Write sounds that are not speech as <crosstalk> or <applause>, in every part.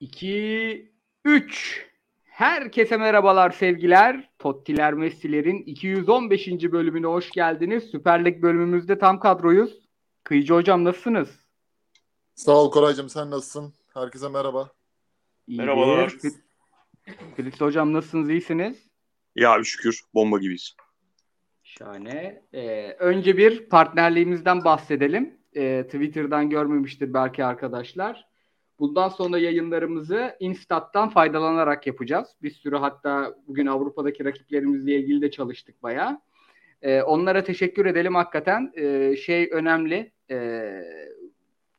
2 3 Herkese merhabalar sevgiler. Tottiler Messi'lerin 215. bölümüne hoş geldiniz. Süper Lig bölümümüzde tam kadroyuz. Kıyıcı hocam nasılsınız? Sağ ol Koraycığım sen nasılsın? Herkese merhaba. İyidir. Merhabalar. Chris hocam nasılsınız? İyisiniz? Ya şükür bomba gibiyiz. Şahane. Ee, önce bir partnerliğimizden bahsedelim. Ee, Twitter'dan görmemiştir belki arkadaşlar. Bundan sonra yayınlarımızı Instat'tan faydalanarak yapacağız. Bir sürü hatta bugün Avrupa'daki rakiplerimizle ilgili de çalıştık bayağı. Ee, onlara teşekkür edelim hakikaten. Ee, şey önemli. Ee,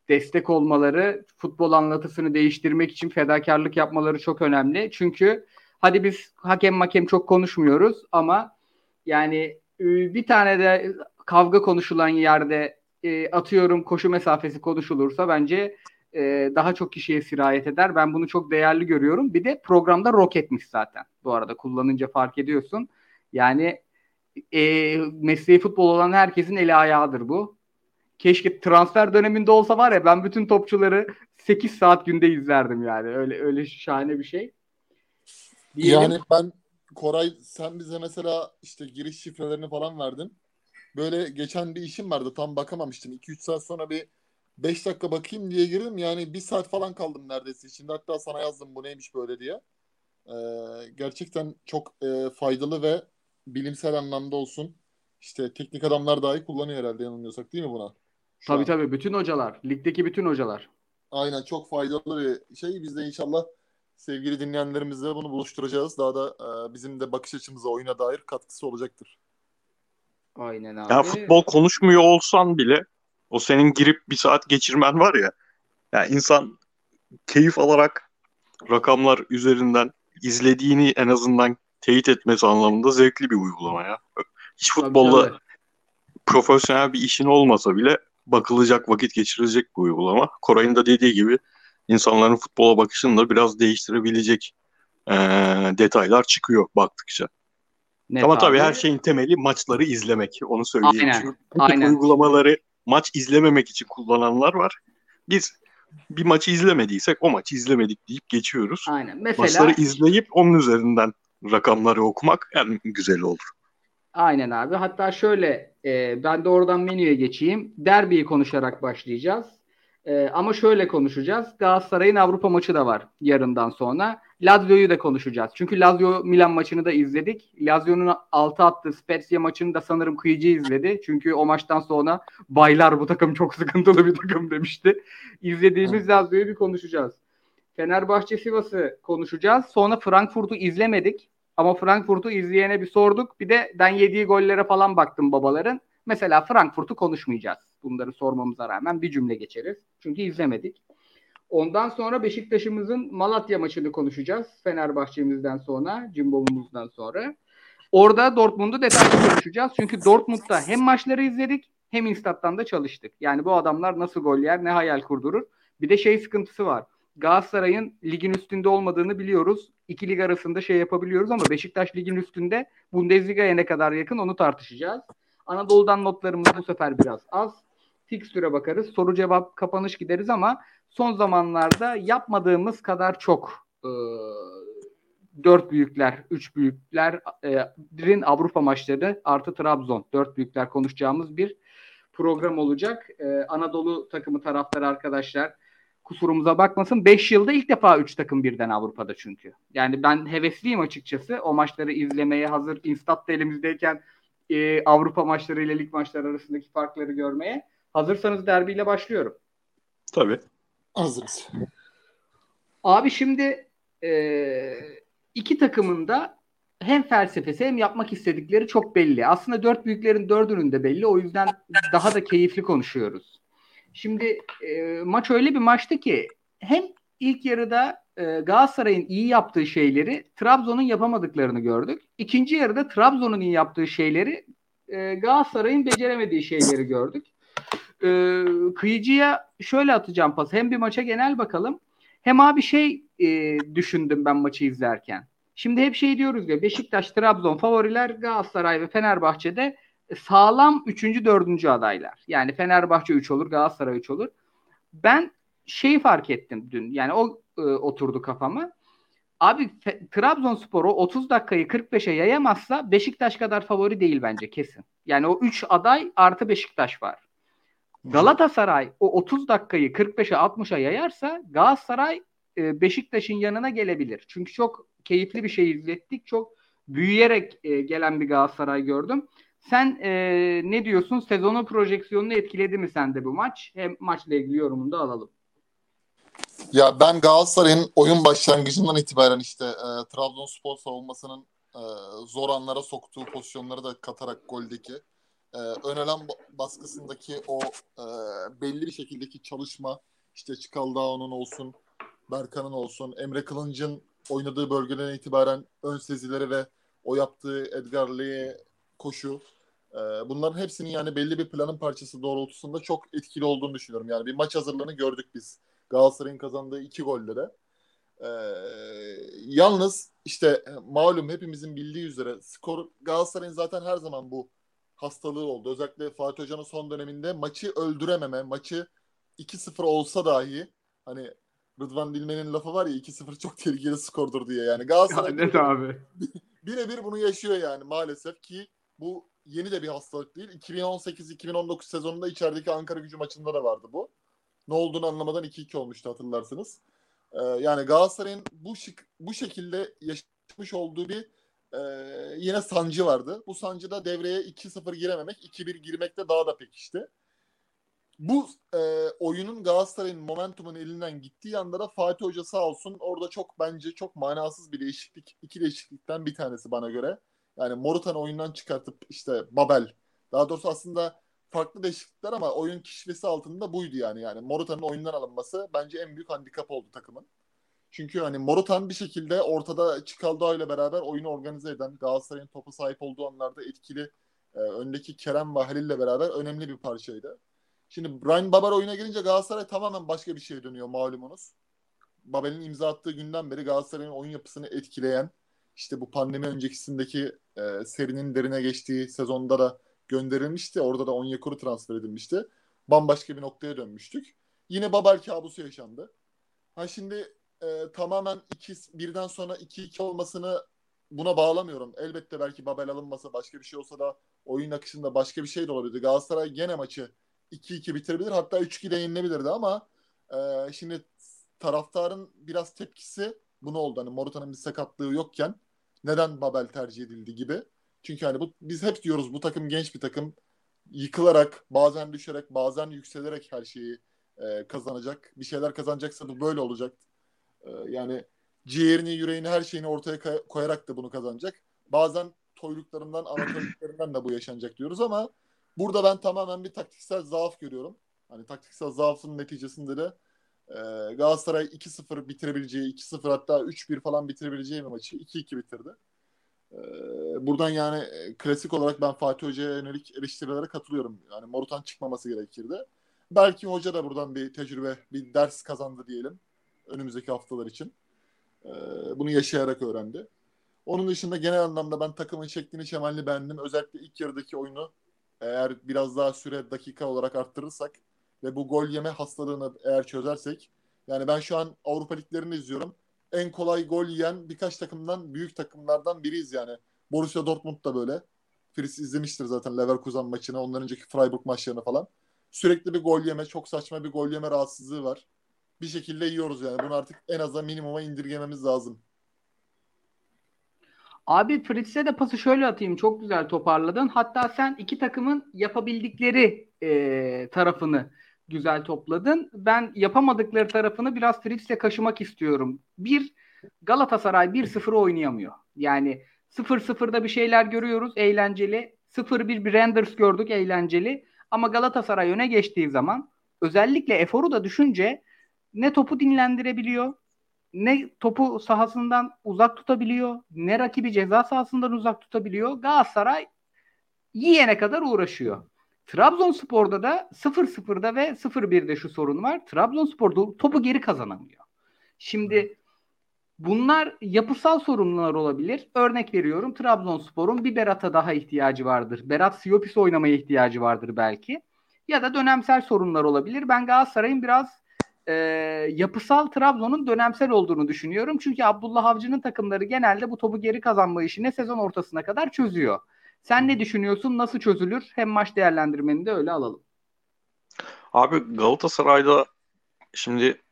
destek olmaları, futbol anlatısını değiştirmek için fedakarlık yapmaları çok önemli. Çünkü hadi biz hakem makem çok konuşmuyoruz ama yani e, bir tane de kavga konuşulan yerde e, atıyorum koşu mesafesi konuşulursa bence e, daha çok kişiye sirayet eder. Ben bunu çok değerli görüyorum. Bir de programda roketmiş zaten. Bu arada kullanınca fark ediyorsun. Yani e, mesleği futbol olan herkesin eli ayağıdır bu. Keşke transfer döneminde olsa var ya ben bütün topçuları 8 saat günde izlerdim yani. Öyle öyle şahane bir şey. Diyelim. Yani ben Koray sen bize mesela işte giriş şifrelerini falan verdin. Böyle geçen bir işim vardı tam bakamamıştım. 2-3 saat sonra bir 5 dakika bakayım diye girdim. Yani bir saat falan kaldım neredeyse. Şimdi hatta sana yazdım bu neymiş böyle diye. Ee, gerçekten çok e, faydalı ve bilimsel anlamda olsun. İşte teknik adamlar dahi kullanıyor herhalde yanılmıyorsak değil mi buna? Şu Tabii an. tabii bütün hocalar. Ligdeki bütün hocalar. Aynen çok faydalı bir şey. Biz de inşallah sevgili dinleyenlerimizle bunu buluşturacağız. Daha da e, bizim de bakış açımıza oyuna dair katkısı olacaktır. Aynen abi. Ya futbol konuşmuyor olsan bile o senin girip bir saat geçirmen var ya. Ya insan keyif alarak rakamlar üzerinden izlediğini en azından teyit etmesi anlamında zevkli bir uygulama ya. Hiç Tabii, futbolda tabii. profesyonel bir işin olmasa bile bakılacak, vakit geçirilecek bir uygulama. Koray'ın da dediği gibi insanların futbola bakışını da biraz değiştirebilecek eee, detaylar çıkıyor baktıkça. Net Ama tabii abi. her şeyin temeli maçları izlemek. Onu söyleyeyim. Aynen, Çünkü aynen. uygulamaları maç izlememek için kullananlar var. Biz bir maçı izlemediysek o maçı izlemedik deyip geçiyoruz. Aynen. Mesela Maçları izleyip onun üzerinden rakamları okumak en güzeli olur. Aynen abi. Hatta şöyle e, ben de oradan menüye geçeyim. Derbiyi konuşarak başlayacağız. E, ama şöyle konuşacağız. Galatasaray'ın Avrupa maçı da var yarından sonra. Lazio'yu da konuşacağız. Çünkü Lazio Milan maçını da izledik. Lazio'nun 6 attığı Spezia maçını da sanırım Kıyıcı izledi. Çünkü o maçtan sonra baylar bu takım çok sıkıntılı bir takım demişti. İzlediğimiz. Lazio'yu bir konuşacağız. Fenerbahçe Sivas'ı konuşacağız. Sonra Frankfurt'u izlemedik. Ama Frankfurt'u izleyene bir sorduk. Bir de ben yediği gollere falan baktım babaların. Mesela Frankfurt'u konuşmayacağız. Bunları sormamıza rağmen bir cümle geçeriz. Çünkü izlemedik. Ondan sonra Beşiktaş'ımızın Malatya maçını konuşacağız. Fenerbahçe'mizden sonra, Cimbom'umuzdan sonra. Orada Dortmund'u detaylı konuşacağız. Çünkü Dortmund'da hem maçları izledik hem Instat'tan da çalıştık. Yani bu adamlar nasıl gol yer, ne hayal kurdurur. Bir de şey sıkıntısı var. Galatasaray'ın ligin üstünde olmadığını biliyoruz. İki lig arasında şey yapabiliyoruz ama Beşiktaş ligin üstünde Bundesliga'ya ne kadar yakın onu tartışacağız. Anadolu'dan notlarımız bu sefer biraz az. Fikstüre bakarız. Soru cevap kapanış gideriz ama son zamanlarda yapmadığımız kadar çok e, dört büyükler, üç büyüklerin Avrupa maçları artı Trabzon. Dört büyükler konuşacağımız bir program olacak. E, Anadolu takımı taraftarı arkadaşlar kusurumuza bakmasın. 5 yılda ilk defa 3 takım birden Avrupa'da çünkü. Yani ben hevesliyim açıkçası. O maçları izlemeye hazır Instat da elimizdeyken e, Avrupa maçları ile lig maçları arasındaki farkları görmeye. Hazırsanız derbiyle başlıyorum. Tabii. Hazırız. Abi şimdi e, iki takımın da hem felsefesi hem yapmak istedikleri çok belli. Aslında dört büyüklerin dördünün de belli. O yüzden daha da keyifli konuşuyoruz. Şimdi e, maç öyle bir maçtı ki hem ilk yarıda e, Galatasaray'ın iyi yaptığı şeyleri Trabzon'un yapamadıklarını gördük. İkinci yarıda Trabzon'un iyi yaptığı şeyleri e, Galatasaray'ın beceremediği şeyleri gördük. E, kıyıcıya şöyle atacağım pas. Hem bir maça genel bakalım. Hem abi şey e, düşündüm ben maçı izlerken. Şimdi hep şey diyoruz ya Beşiktaş, Trabzon favoriler Galatasaray ve Fenerbahçe'de sağlam 3. 4. adaylar. Yani Fenerbahçe 3 olur, Galatasaray 3 olur. Ben şeyi fark ettim dün. Yani o e, oturdu kafama. Abi Trabzonspor'u 30 dakikayı 45'e yayamazsa Beşiktaş kadar favori değil bence kesin. Yani o 3 aday artı Beşiktaş var. Galatasaray o 30 dakikayı 45'e 60'a yayarsa Galatasaray e, Beşiktaş'ın yanına gelebilir. Çünkü çok keyifli bir şey izlettik. Çok büyüyerek e, gelen bir Galatasaray gördüm. Sen e, ne diyorsun? Sezonun projeksiyonunu etkiledi mi sende bu maç? Hem maçla ilgili yorumunu da alalım. Ya ben Galatasaray'ın oyun başlangıcından itibaren işte e, Trabzonspor savunmasının e, zor anlara soktuğu pozisyonları da katarak goldeki e, ön alan baskısındaki o e, belli bir şekildeki çalışma işte Çikaldağ'ın olsun, Berkan'ın olsun, Emre Kılınç'ın oynadığı bölgeden itibaren ön sezileri ve o yaptığı Edgar koşu e, bunların hepsinin yani belli bir planın parçası doğrultusunda çok etkili olduğunu düşünüyorum. Yani bir maç hazırlığını gördük biz Galatasaray'ın kazandığı iki gollere. Ee, yalnız işte malum hepimizin bildiği üzere skor Galatasaray'ın zaten her zaman bu hastalığı oldu. Özellikle Fatih Hoca'nın son döneminde maçı öldürememe, maçı 2-0 olsa dahi hani Rıdvan Dilmen'in lafı var ya 2-0 çok tehlikeli skordur diye yani. Galatasaray net abi. <laughs> birebir bunu yaşıyor yani maalesef ki bu yeni de bir hastalık değil. 2018-2019 sezonunda içerideki Ankara gücü maçında da vardı bu. Ne olduğunu anlamadan 2-2 olmuştu hatırlarsınız. Ee, yani Galatasaray'ın bu şık, bu şekilde yaşamış olduğu bir e, yine sancı vardı. Bu sancı da devreye 2-0 girememek, 2-1 girmekte daha da pekişti. Bu e, oyunun Galatasaray'ın momentumun elinden gittiği anda da Fatih Hoca sağ olsun orada çok bence çok manasız bir değişiklik, iki değişiklikten bir tanesi bana göre. Yani Morutan'ı oyundan çıkartıp işte Babel, daha doğrusu aslında farklı değişiklikler ama oyun kişisi altında buydu yani. Yani Morutan'ın oyundan alınması bence en büyük handikap oldu takımın. Çünkü hani Morutan bir şekilde ortada Çikaldao ile beraber oyunu organize eden Galatasaray'ın topu sahip olduğu anlarda etkili e, öndeki Kerem ve Halil ile beraber önemli bir parçaydı. Şimdi Brian Babar oyuna gelince Galatasaray tamamen başka bir şeye dönüyor malumunuz. Babel'in imza attığı günden beri Galatasaray'ın oyun yapısını etkileyen işte bu pandemi öncekisindeki e, serinin derine geçtiği sezonda da gönderilmişti. Orada da Onyekuru transfer edilmişti. Bambaşka bir noktaya dönmüştük. Yine Babel kabusu yaşandı. Ha şimdi e, tamamen iki, birden sonra 2-2 olmasını buna bağlamıyorum. Elbette belki Babel alınmasa başka bir şey olsa da oyun akışında başka bir şey de olabilirdi. Galatasaray gene maçı 2-2 bitirebilir. Hatta 3-2 de yenilebilirdi ama e, şimdi taraftarın biraz tepkisi bunu oldu. Hani Morutan'ın bir sakatlığı yokken neden Babel tercih edildi gibi. Çünkü hani bu biz hep diyoruz bu takım genç bir takım. Yıkılarak, bazen düşerek, bazen yükselerek her şeyi e, kazanacak. Bir şeyler kazanacaksa bu böyle olacak. E, yani ciğerini, yüreğini, her şeyini ortaya koyarak da bunu kazanacak. Bazen toyluklarından, amatörlüklerinden <clears throat> de bu yaşanacak diyoruz ama burada ben tamamen bir taktiksel zaaf görüyorum. Hani taktiksel zaafın neticesinde de e, Galatasaray 2-0 bitirebileceği, 2-0 hatta 3-1 falan bitirebileceği bir maçı 2-2 bitirdi. Ee, buradan yani e, klasik olarak ben Fatih Hoca'ya yönelik eleştirilere katılıyorum. Yani Morutan çıkmaması gerekirdi. Belki hoca da buradan bir tecrübe, bir ders kazandı diyelim. Önümüzdeki haftalar için. Ee, bunu yaşayarak öğrendi. Onun dışında genel anlamda ben takımın şeklini şemalini beğendim. Özellikle ilk yarıdaki oyunu eğer biraz daha süre dakika olarak arttırırsak ve bu gol yeme hastalığını eğer çözersek yani ben şu an Avrupa liglerini izliyorum en kolay gol yiyen birkaç takımdan büyük takımlardan biriyiz yani. Borussia Dortmund da böyle. Fritz izlemiştir zaten Leverkusen maçını, ondan önceki Freiburg maçlarını falan. Sürekli bir gol yeme, çok saçma bir gol yeme rahatsızlığı var. Bir şekilde yiyoruz yani. Bunu artık en azından minimuma indirgememiz lazım. Abi Fritz'e de pası şöyle atayım. Çok güzel toparladın. Hatta sen iki takımın yapabildikleri e, tarafını güzel topladın. Ben yapamadıkları tarafını biraz Fritz'le kaşımak istiyorum. Bir, Galatasaray 1-0 oynayamıyor. Yani 0-0'da bir şeyler görüyoruz eğlenceli. 0-1 bir Renders gördük eğlenceli. Ama Galatasaray öne geçtiği zaman özellikle eforu da düşünce ne topu dinlendirebiliyor, ne topu sahasından uzak tutabiliyor, ne rakibi ceza sahasından uzak tutabiliyor. Galatasaray yiyene kadar uğraşıyor. Trabzonspor'da da 0-0'da ve 0-1'de şu sorun var. Trabzonspor topu geri kazanamıyor. Şimdi bunlar yapısal sorunlar olabilir. Örnek veriyorum Trabzonspor'un bir Berat'a daha ihtiyacı vardır. Berat Siopis oynamaya ihtiyacı vardır belki. Ya da dönemsel sorunlar olabilir. Ben Galatasaray'ın biraz e, yapısal Trabzon'un dönemsel olduğunu düşünüyorum. Çünkü Abdullah Avcı'nın takımları genelde bu topu geri kazanma işini sezon ortasına kadar çözüyor. Sen ne düşünüyorsun? Nasıl çözülür? Hem maç değerlendirmeni de öyle alalım. Abi Galatasaray'da şimdi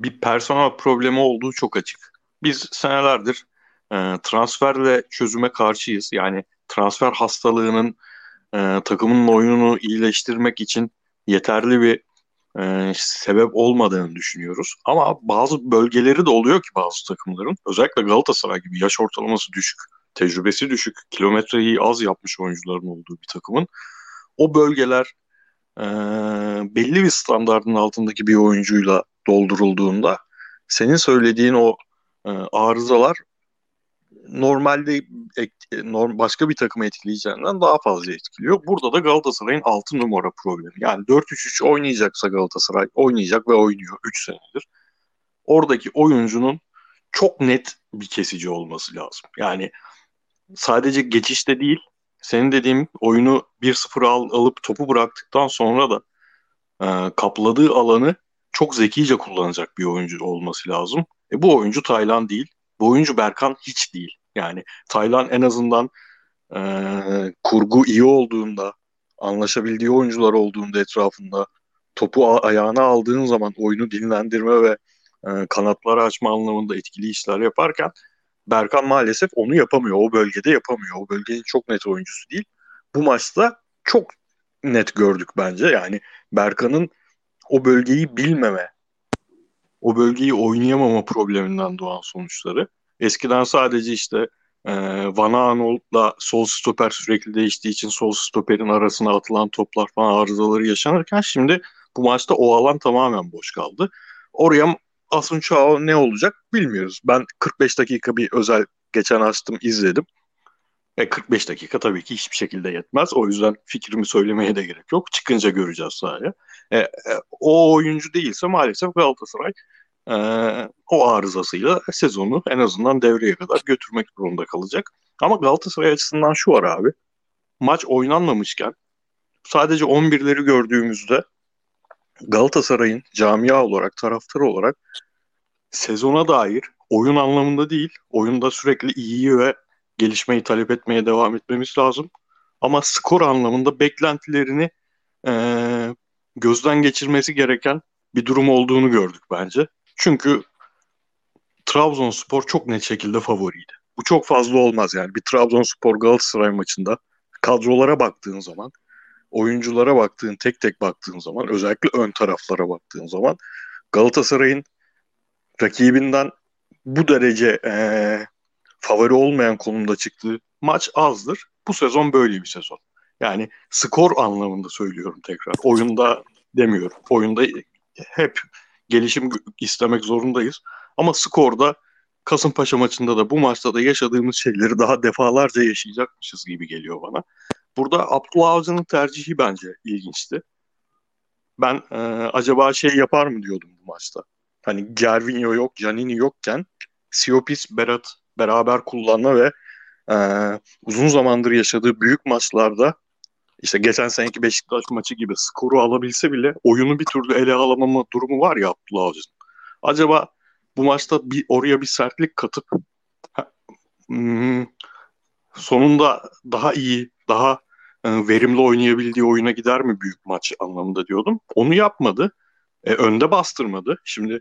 bir personel problemi olduğu çok açık. Biz senelerdir e, transferle çözüme karşıyız. Yani transfer hastalığının e, takımın oyununu iyileştirmek için yeterli bir e, sebep olmadığını düşünüyoruz. Ama bazı bölgeleri de oluyor ki bazı takımların. Özellikle Galatasaray gibi yaş ortalaması düşük, tecrübesi düşük, kilometreyi az yapmış oyuncuların olduğu bir takımın. O bölgeler e, belli bir standartın altındaki bir oyuncuyla doldurulduğunda senin söylediğin o e, arızalar normalde norm, başka bir takımı etkileyeceğinden daha fazla etkiliyor. Burada da Galatasaray'ın 6 numara problemi. Yani 4-3-3 oynayacaksa Galatasaray oynayacak ve oynuyor 3 senedir. Oradaki oyuncunun çok net bir kesici olması lazım. Yani sadece geçişte değil, senin dediğim oyunu 1-0 al, alıp topu bıraktıktan sonra da e, kapladığı alanı çok zekice kullanacak bir oyuncu olması lazım. E, bu oyuncu Taylan değil. Bu oyuncu Berkan hiç değil. Yani Taylan en azından e, kurgu iyi olduğunda, anlaşabildiği oyuncular olduğunda etrafında topu ayağına aldığın zaman oyunu dinlendirme ve e, kanatları açma anlamında etkili işler yaparken Berkan maalesef onu yapamıyor. O bölgede yapamıyor. O bölgenin çok net oyuncusu değil. Bu maçta çok net gördük bence. Yani Berkan'ın o bölgeyi bilmeme, o bölgeyi oynayamama probleminden doğan sonuçları. Eskiden sadece işte e, Van Aanholt'la sol stoper sürekli değiştiği için sol stoperin arasına atılan toplar falan arızaları yaşanırken şimdi bu maçta o alan tamamen boş kaldı. Oraya Asun ne olacak bilmiyoruz. Ben 45 dakika bir özel geçen açtım izledim. E 45 dakika tabii ki hiçbir şekilde yetmez. O yüzden fikrimi söylemeye de gerek yok. Çıkınca göreceğiz sahaya. E, e, o oyuncu değilse maalesef Galatasaray e, o arızasıyla sezonu en azından devreye kadar götürmek zorunda kalacak. Ama Galatasaray açısından şu var abi. Maç oynanmamışken sadece 11'leri gördüğümüzde Galatasaray'ın camia olarak, taraftar olarak sezona dair oyun anlamında değil, oyunda sürekli iyiyi ve gelişmeyi talep etmeye devam etmemiz lazım. Ama skor anlamında beklentilerini e, gözden geçirmesi gereken bir durum olduğunu gördük bence. Çünkü Trabzonspor çok net şekilde favoriydi. Bu çok fazla olmaz yani. Bir Trabzonspor Galatasaray maçında kadrolara baktığın zaman, oyunculara baktığın, tek tek baktığın zaman, özellikle ön taraflara baktığın zaman Galatasaray'ın rakibinden bu derece ee, favori olmayan konumda çıktığı maç azdır. Bu sezon böyle bir sezon. Yani skor anlamında söylüyorum tekrar. Oyunda demiyorum. Oyunda hep gelişim istemek zorundayız. Ama skorda Kasımpaşa maçında da bu maçta da yaşadığımız şeyleri daha defalarca yaşayacakmışız gibi geliyor bana. Burada Abdullah Avcı'nın tercihi bence ilginçti. Ben e, acaba şey yapar mı diyordum bu maçta. Hani Gervinho yok, Canini yokken Siopis, Berat beraber kullanma ve e, uzun zamandır yaşadığı büyük maçlarda işte geçen seneki Beşiktaş maçı gibi skoru alabilse bile oyunu bir türlü ele alamama durumu var ya Abdullah Avcı'nın. Acaba bu maçta bir oraya bir sertlik katıp hmm, sonunda daha iyi, daha verimli oynayabildiği oyuna gider mi büyük maç anlamında diyordum. Onu yapmadı. E, önde bastırmadı. Şimdi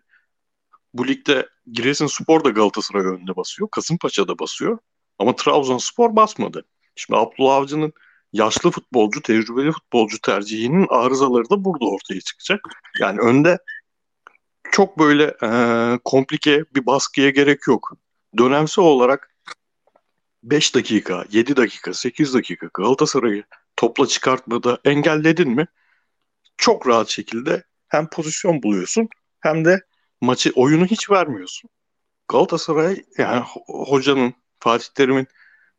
bu ligde Giresunspor da Galatasaray önde basıyor. Kasımpaşa da basıyor. Ama Trabzonspor basmadı. Şimdi Abdullah Avcı'nın yaşlı futbolcu, tecrübeli futbolcu tercihinin arızaları da burada ortaya çıkacak. Yani önde çok böyle e, komplike bir baskıya gerek yok. Dönemsel olarak 5 dakika, 7 dakika, 8 dakika Galatasaray'ı topla çıkartmada engelledin mi çok rahat şekilde hem pozisyon buluyorsun hem de maçı oyunu hiç vermiyorsun. Galatasaray yani hocanın Fatih Terim'in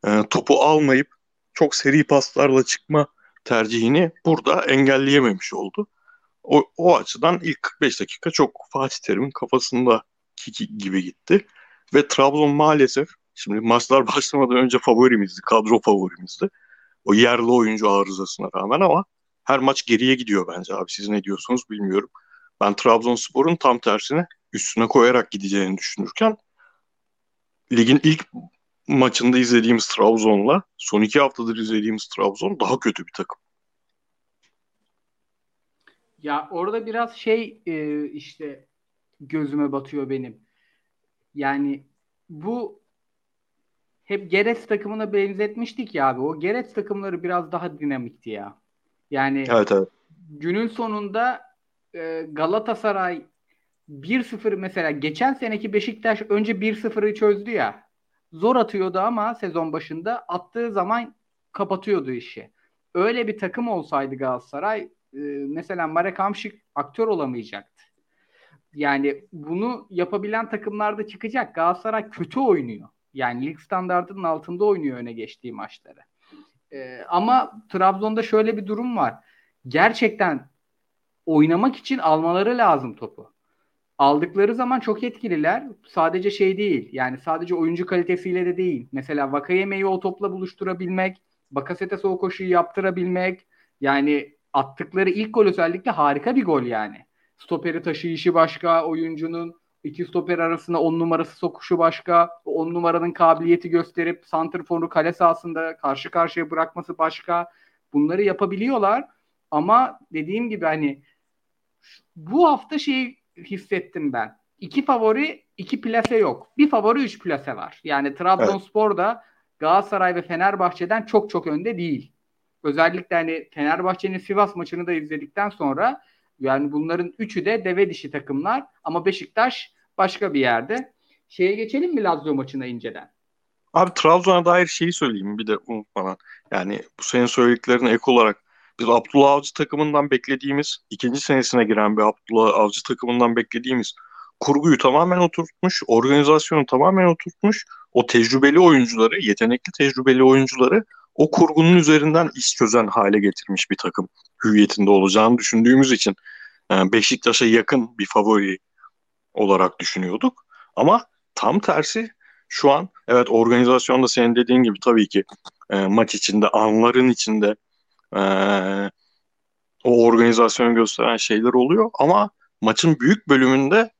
e, topu almayıp çok seri paslarla çıkma tercihini burada engelleyememiş oldu. O, o açıdan ilk 45 dakika çok Fatih Terim'in kafasında gibi gitti. Ve Trabzon maalesef şimdi maçlar <laughs> başlamadan önce favorimizdi, kadro favorimizdi. O yerli oyuncu arızasına rağmen ama her maç geriye gidiyor bence abi. Siz ne diyorsunuz bilmiyorum. Ben Trabzonspor'un tam tersine üstüne koyarak gideceğini düşünürken ligin ilk maçında izlediğimiz Trabzon'la son iki haftadır izlediğimiz Trabzon daha kötü bir takım. Ya orada biraz şey e, işte gözüme batıyor benim. Yani bu hep Geres takımına benzetmiştik ya abi. O Geres takımları biraz daha dinamikti ya. Yani Evet evet. günün sonunda e, Galatasaray 1-0 mesela geçen seneki Beşiktaş önce 1-0'ı çözdü ya. Zor atıyordu ama sezon başında attığı zaman kapatıyordu işi. Öyle bir takım olsaydı Galatasaray e, mesela Marek Hamšík aktör olamayacaktı. Yani bunu yapabilen takımlarda çıkacak. Galatasaray kötü oynuyor. Yani lig standartının altında oynuyor öne geçtiği maçları. E, ama Trabzon'da şöyle bir durum var. Gerçekten oynamak için almaları lazım topu. Aldıkları zaman çok etkililer. Sadece şey değil. Yani sadece oyuncu kalitesiyle de değil. Mesela Vakayeme'yi o topla buluşturabilmek, Bakasetas'a o koşuyu yaptırabilmek. Yani attıkları ilk gol özellikle harika bir gol yani. Stoperi taşıyışı başka, oyuncunun iki stoper arasında on numarası sokuşu başka, on numaranın kabiliyeti gösterip santrforu kale sahasında karşı karşıya bırakması başka. Bunları yapabiliyorlar ama dediğim gibi hani bu hafta şeyi hissettim ben. İki favori, iki plase yok. Bir favori, üç plase var. Yani Trabzonspor da Galatasaray ve Fenerbahçe'den çok çok önde değil. Özellikle hani Fenerbahçe'nin Sivas maçını da izledikten sonra yani bunların üçü de deve dişi takımlar ama Beşiktaş başka bir yerde. Şeye geçelim mi Lazio maçına inceden? Abi Trabzon'a dair şeyi söyleyeyim bir de unutmadan. Yani bu senin söylediklerine ek olarak biz Abdullah Avcı takımından beklediğimiz, ikinci senesine giren bir Abdullah Avcı takımından beklediğimiz kurguyu tamamen oturtmuş, organizasyonu tamamen oturtmuş. O tecrübeli oyuncuları, yetenekli tecrübeli oyuncuları o kurgunun üzerinden iş çözen hale getirmiş bir takım hüviyetinde olacağını düşündüğümüz için e, Beşiktaş'a yakın bir favori olarak düşünüyorduk. Ama tam tersi şu an evet organizasyonda senin dediğin gibi tabii ki e, maç içinde, anların içinde e, o organizasyonu gösteren şeyler oluyor ama maçın büyük bölümünde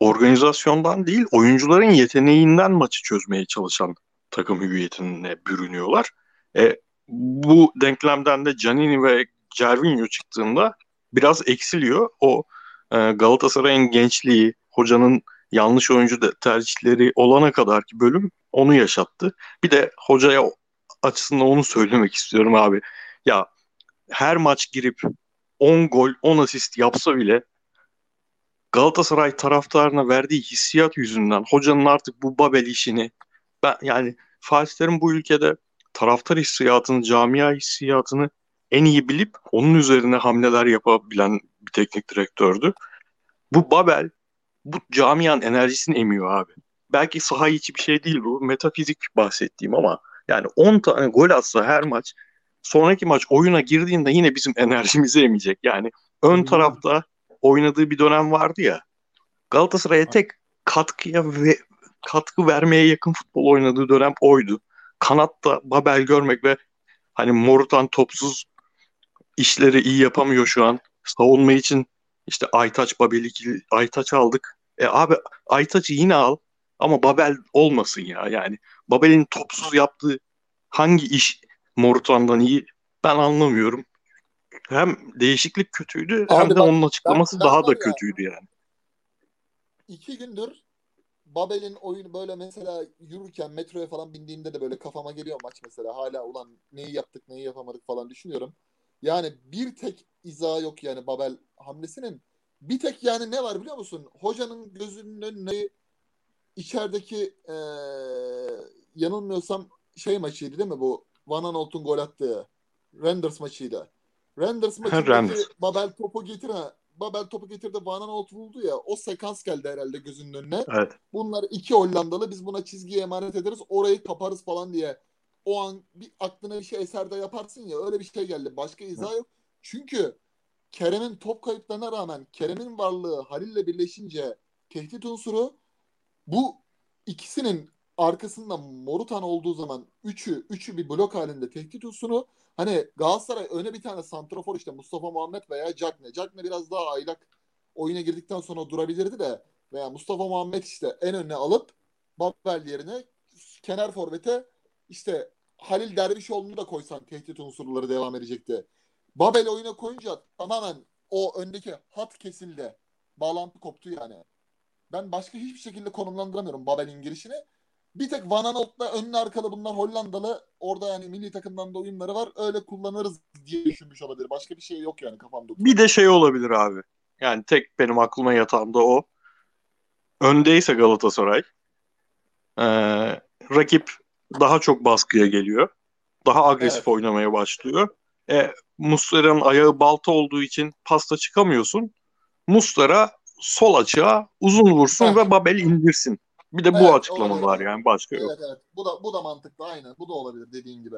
organizasyondan değil oyuncuların yeteneğinden maçı çözmeye çalışan takım hüviyetine bürünüyorlar. E, bu denklemden de Canini ve Cervinho çıktığında biraz eksiliyor. O e, Galatasaray'ın gençliği, hocanın yanlış oyuncu tercihleri olana kadar ki bölüm onu yaşattı. Bir de hocaya açısından onu söylemek istiyorum abi. Ya her maç girip 10 gol, 10 asist yapsa bile Galatasaray taraftarına verdiği hissiyat yüzünden hocanın artık bu Babel işini ben yani Fatih bu ülkede taraftar hissiyatını, camia hissiyatını en iyi bilip onun üzerine hamleler yapabilen bir teknik direktördü. Bu Babel bu camian enerjisini emiyor abi. Belki saha içi bir şey değil bu. Metafizik bahsettiğim ama yani 10 tane gol atsa her maç sonraki maç oyuna girdiğinde yine bizim <laughs> enerjimizi emecek. Yani ön tarafta oynadığı bir dönem vardı ya. Galatasaray'a tek katkıya ve katkı vermeye yakın futbol oynadığı dönem oydu. Kanatta Babel görmek ve hani Morutan topsuz işleri iyi yapamıyor şu an. Savunma için işte Aytaç Babel ikili Aytaç aldık. E abi Aytaç'ı yine al ama Babel olmasın ya yani. Babel'in topsuz yaptığı hangi iş Morutan'dan iyi ben anlamıyorum. Hem değişiklik kötüydü Abi hem de bak, onun açıklaması daha da ya, kötüydü yani. İki gündür Babel'in oyunu böyle mesela yürürken metroya falan bindiğimde de böyle kafama geliyor maç mesela. Hala ulan neyi yaptık neyi yapamadık falan düşünüyorum. Yani bir tek izah yok yani Babel hamlesinin. Bir tek yani ne var biliyor musun? Hocanın gözünün önüne içerideki ee, yanılmıyorsam şey maçıydı değil mi bu? Van Aanholt'un gol attığı Renders maçıydı. Renders <laughs> maçındaki Babel topu getir Babel topu getirdi Van Aanholt vurdu ya o sekans geldi herhalde gözünün önüne. Evet. Bunlar iki Hollandalı biz buna çizgiye emanet ederiz orayı kaparız falan diye. O an bir aklına bir şey eserde yaparsın ya öyle bir şey geldi. Başka izah yok. Çünkü Kerem'in top kayıplarına rağmen Kerem'in varlığı Halil'le birleşince tehdit unsuru bu ikisinin arkasında Morutan olduğu zaman üçü üçü bir blok halinde tehdit unsuru hani Galatasaray öne bir tane santrafor işte Mustafa Muhammed veya Cagne. Cagne biraz daha aylak oyuna girdikten sonra durabilirdi de veya Mustafa Muhammed işte en önüne alıp Babel yerine kenar forvete işte Halil Dervişoğlu'nu da koysan tehdit unsurları devam edecekti. Babel oyuna koyunca tamamen o öndeki hat kesildi. Bağlantı koptu yani. Ben başka hiçbir şekilde konumlandıramıyorum Babel'in girişini. Bir tek Van Aanholt'la önlü arkalı bunlar Hollandalı. Orada yani milli takımdan da uyumları var. Öyle kullanırız diye düşünmüş olabilir. Başka bir şey yok yani kafamda. Bir de şey olabilir abi. Yani tek benim aklıma yatan da o. Öndeyse Galatasaray ee, rakip daha çok baskıya geliyor. Daha agresif Evet. oynamaya başlıyor. E, Muslera'nın ayağı balta olduğu için pasta çıkamıyorsun. Muslera sol açığa uzun vursun ve Babel indirsin. Bir de bu Evet, açıklama olabilir. var yani başka yok. Evet evet. Bu da bu da mantıklı aynen. Bu da olabilir dediğin gibi.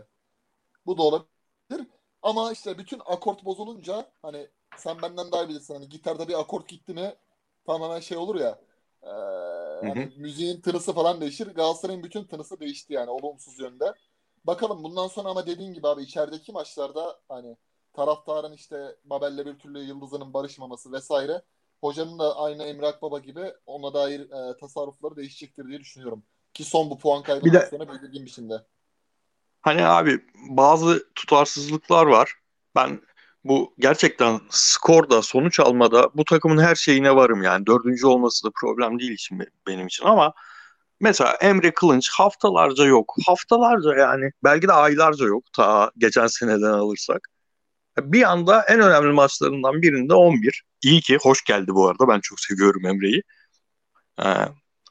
Bu da olabilir. Ama işte bütün akort bozulunca hani sen benden daha bilirsin hani gitarda bir akort gitti mi tamamen şey olur ya. eee, hani müziğin tınısı falan değişir. Galatasaray'ın bütün tınısı değişti yani olumsuz yönde. Bakalım bundan sonra ama dediğin gibi abi içerideki maçlarda hani taraftarın işte Babel'le bir türlü yıldızının barışmaması vesaire hocanın da aynı Emre Akbaba gibi ona dair e, tasarrufları değişecektir diye düşünüyorum. Ki son bu puan kaybından Bir de- belirgin biçimde. Hani abi bazı tutarsızlıklar var. Ben bu gerçekten skorda, sonuç almada bu takımın her şeyine varım yani. Dördüncü olması da problem değil için benim için ama mesela Emre Kılınç haftalarca yok. Haftalarca yani belki de aylarca yok ta geçen seneden alırsak. Bir anda en önemli maçlarından birinde 11. İyi ki hoş geldi bu arada. Ben çok seviyorum Emre'yi. Ee,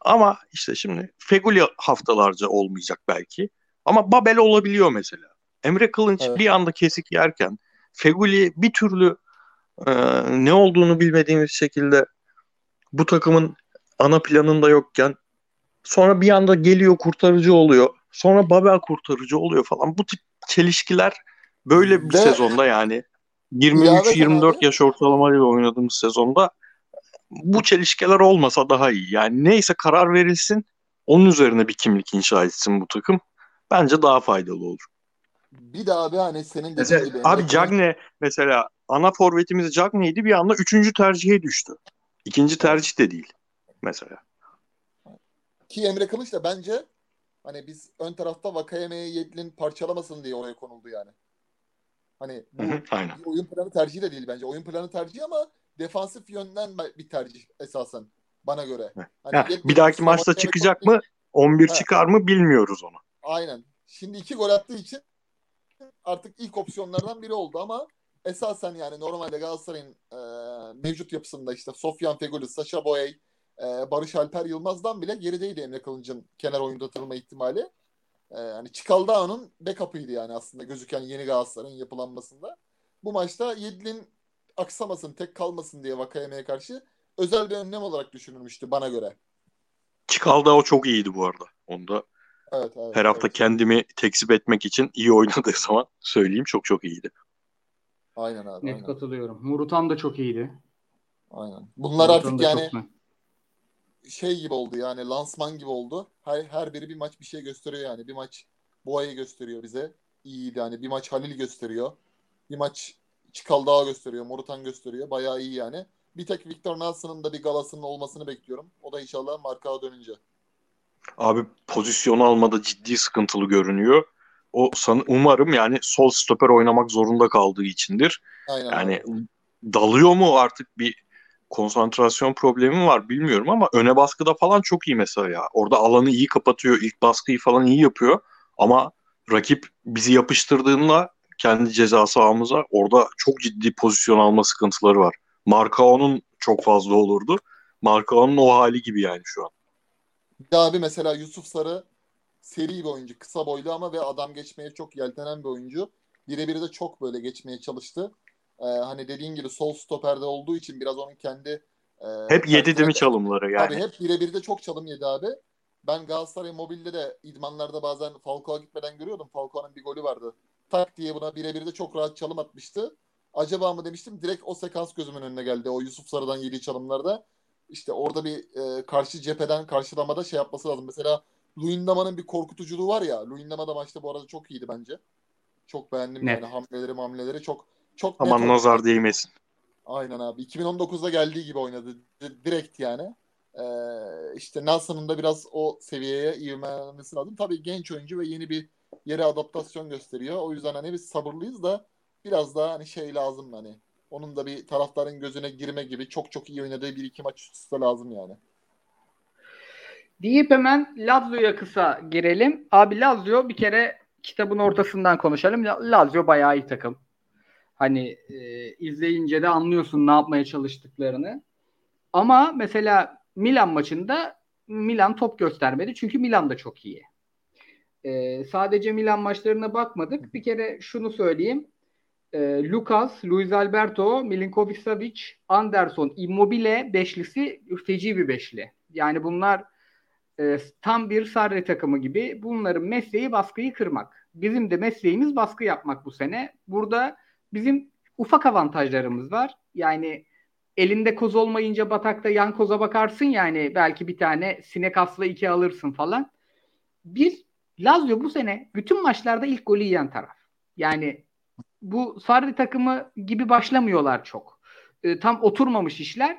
ama işte şimdi Feguli haftalarca olmayacak belki. Ama Babel olabiliyor mesela. Emre Kılınç Evet. bir anda kesik yerken Feguli bir türlü e, ne olduğunu bilmediğimiz şekilde bu takımın ana planında yokken sonra bir anda geliyor kurtarıcı oluyor. Sonra Babel kurtarıcı oluyor falan. Bu tip çelişkiler böyle bir Ve- sezonda yani İlaveten 23-24 abi- yaş ortalamayla oynadığımız sezonda bu çelişkiler olmasa daha iyi. Yani neyse karar verilsin onun üzerine bir kimlik inşa etsin bu takım. Bence daha faydalı olur. Bir de abi hani senin dediğin Mesela, gibi. abi Cagne mesela ana forvetimiz Cagne'ydi bir anda üçüncü tercihe düştü. İkinci tercih de değil mesela. Ki Emre Kılıç da bence hani biz ön tarafta Vakayeme'ye Yedlin parçalamasın diye oraya konuldu yani. Hani bu Hı hı, Aynen. bir oyun planı tercihi de değil bence. Oyun planı tercihi ama defansif yönden bir tercih esasen bana göre. Hani Ha, bir dahaki maçta çıkacak mı? 11 Ha. çıkar mı bilmiyoruz onu. Aynen. Şimdi iki gol attığı için artık ilk opsiyonlardan biri oldu ama esasen yani normalde Galatasaray'ın e, mevcut yapısında işte Sofyan Feguli, Saşa Boey, e, Barış Alper Yılmaz'dan bile gerideydi Emre Kılınç'ın kenar oyunda atılma ihtimali. E, hani Çikaldao'nun backup'ıydı yani aslında gözüken yeni Galatasaray'ın yapılanmasında. Bu maçta Yedlin aksamasın, tek kalmasın diye Vakayeme'ye karşı özel bir önlem olarak düşünülmüştü bana göre. Çıkalda o çok iyiydi bu arada. Onu da Evet, evet, her hafta evet. kendimi tekzip etmek için iyi oynadığı <laughs> zaman söyleyeyim çok çok iyiydi. Aynen abi. Net Aynen. katılıyorum. Murutan da çok iyiydi. aynen. Bunlar Murutan artık yani. Şey gibi oldu yani lansman gibi oldu. Her, her biri bir maç bir şey gösteriyor yani. Bir maç Boğa'yı gösteriyor bize. İyiydi yani. Bir maç Halil gösteriyor. Bir maç Çikaldağ gösteriyor. Morutan gösteriyor. Bayağı iyi yani. Bir tek Victor Nelson'ın da bir galasının olmasını bekliyorum. O da inşallah markaya dönünce. Abi pozisyon almada ciddi sıkıntılı görünüyor. O san umarım yani sol stoper oynamak zorunda kaldığı içindir. Aynen. Yani dalıyor mu artık bir konsantrasyon problemi mi var bilmiyorum ama öne baskıda falan çok iyi mesela ya. Orada alanı iyi kapatıyor, ilk baskıyı falan iyi yapıyor ama rakip bizi yapıştırdığında kendi ceza sahamıza orada çok ciddi pozisyon alma sıkıntıları var. Markao'nun çok fazla olurdu. Markao'nun o hali gibi yani şu an. Bir abi mesela Yusuf Sarı seri bir oyuncu. Kısa boylu ama ve adam geçmeye çok yeltenen bir oyuncu. Birebir de çok böyle geçmeye çalıştı. Ee, hani dediğin gibi sol stoperde olduğu için biraz onun kendi e, Hep yedi değil mi çalımları yani? Tabii hep birebir de çok çalım yedi abi. Ben Galatasaray Mobil'de de idmanlarda bazen Falcao'ya gitmeden görüyordum. Falcao'nun bir golü vardı. Tak diye buna birebir de çok rahat çalım atmıştı. Acaba mı demiştim. Direkt o sekans gözümün önüne geldi. O Yusuf Sarı'dan yediği çalımlarda. İşte orada bir e, karşı cepheden karşılamada şey yapması lazım. Mesela Luyendama'nın bir korkutuculuğu var ya. Luyendama da maçta bu arada çok iyiydi bence. Çok beğendim Net. yani hamleleri hamleleri çok çok Aman net nazar oynadı. değmesin. Aynen abi. 2019'da geldiği gibi oynadı. D- direkt yani. Ee, işte Nelson'un da biraz o seviyeye ivmelenmesi lazım. Tabii genç oyuncu ve yeni bir yere adaptasyon gösteriyor. O yüzden hani biz sabırlıyız da biraz daha hani şey lazım hani. Onun da bir taraftarın gözüne girme gibi çok çok iyi oynadığı bir iki maç üst lazım yani. Deyip hemen Lazio'ya kısa girelim. Abi Lazio bir kere kitabın ortasından konuşalım. Lazio bayağı iyi takım. Hani e, izleyince de anlıyorsun ne yapmaya çalıştıklarını. Ama mesela Milan maçında Milan top göstermedi. Çünkü Milan da çok iyi. E, sadece Milan maçlarına bakmadık. Bir kere şunu söyleyeyim. E, Lucas, Luis Alberto, Milinkovic Savic, Anderson, Immobile beşlisi feci bir beşli. Yani bunlar e, tam bir Sarri takımı gibi. Bunların mesleği baskıyı kırmak. Bizim de mesleğimiz baskı yapmak bu sene. Burada bizim ufak avantajlarımız var. Yani elinde koz olmayınca batakta yan koza bakarsın yani belki bir tane sinek asla iki alırsın falan. Biz Lazio bu sene bütün maçlarda ilk golü yiyen taraf. Yani bu Sarri takımı gibi başlamıyorlar çok. E, tam oturmamış işler.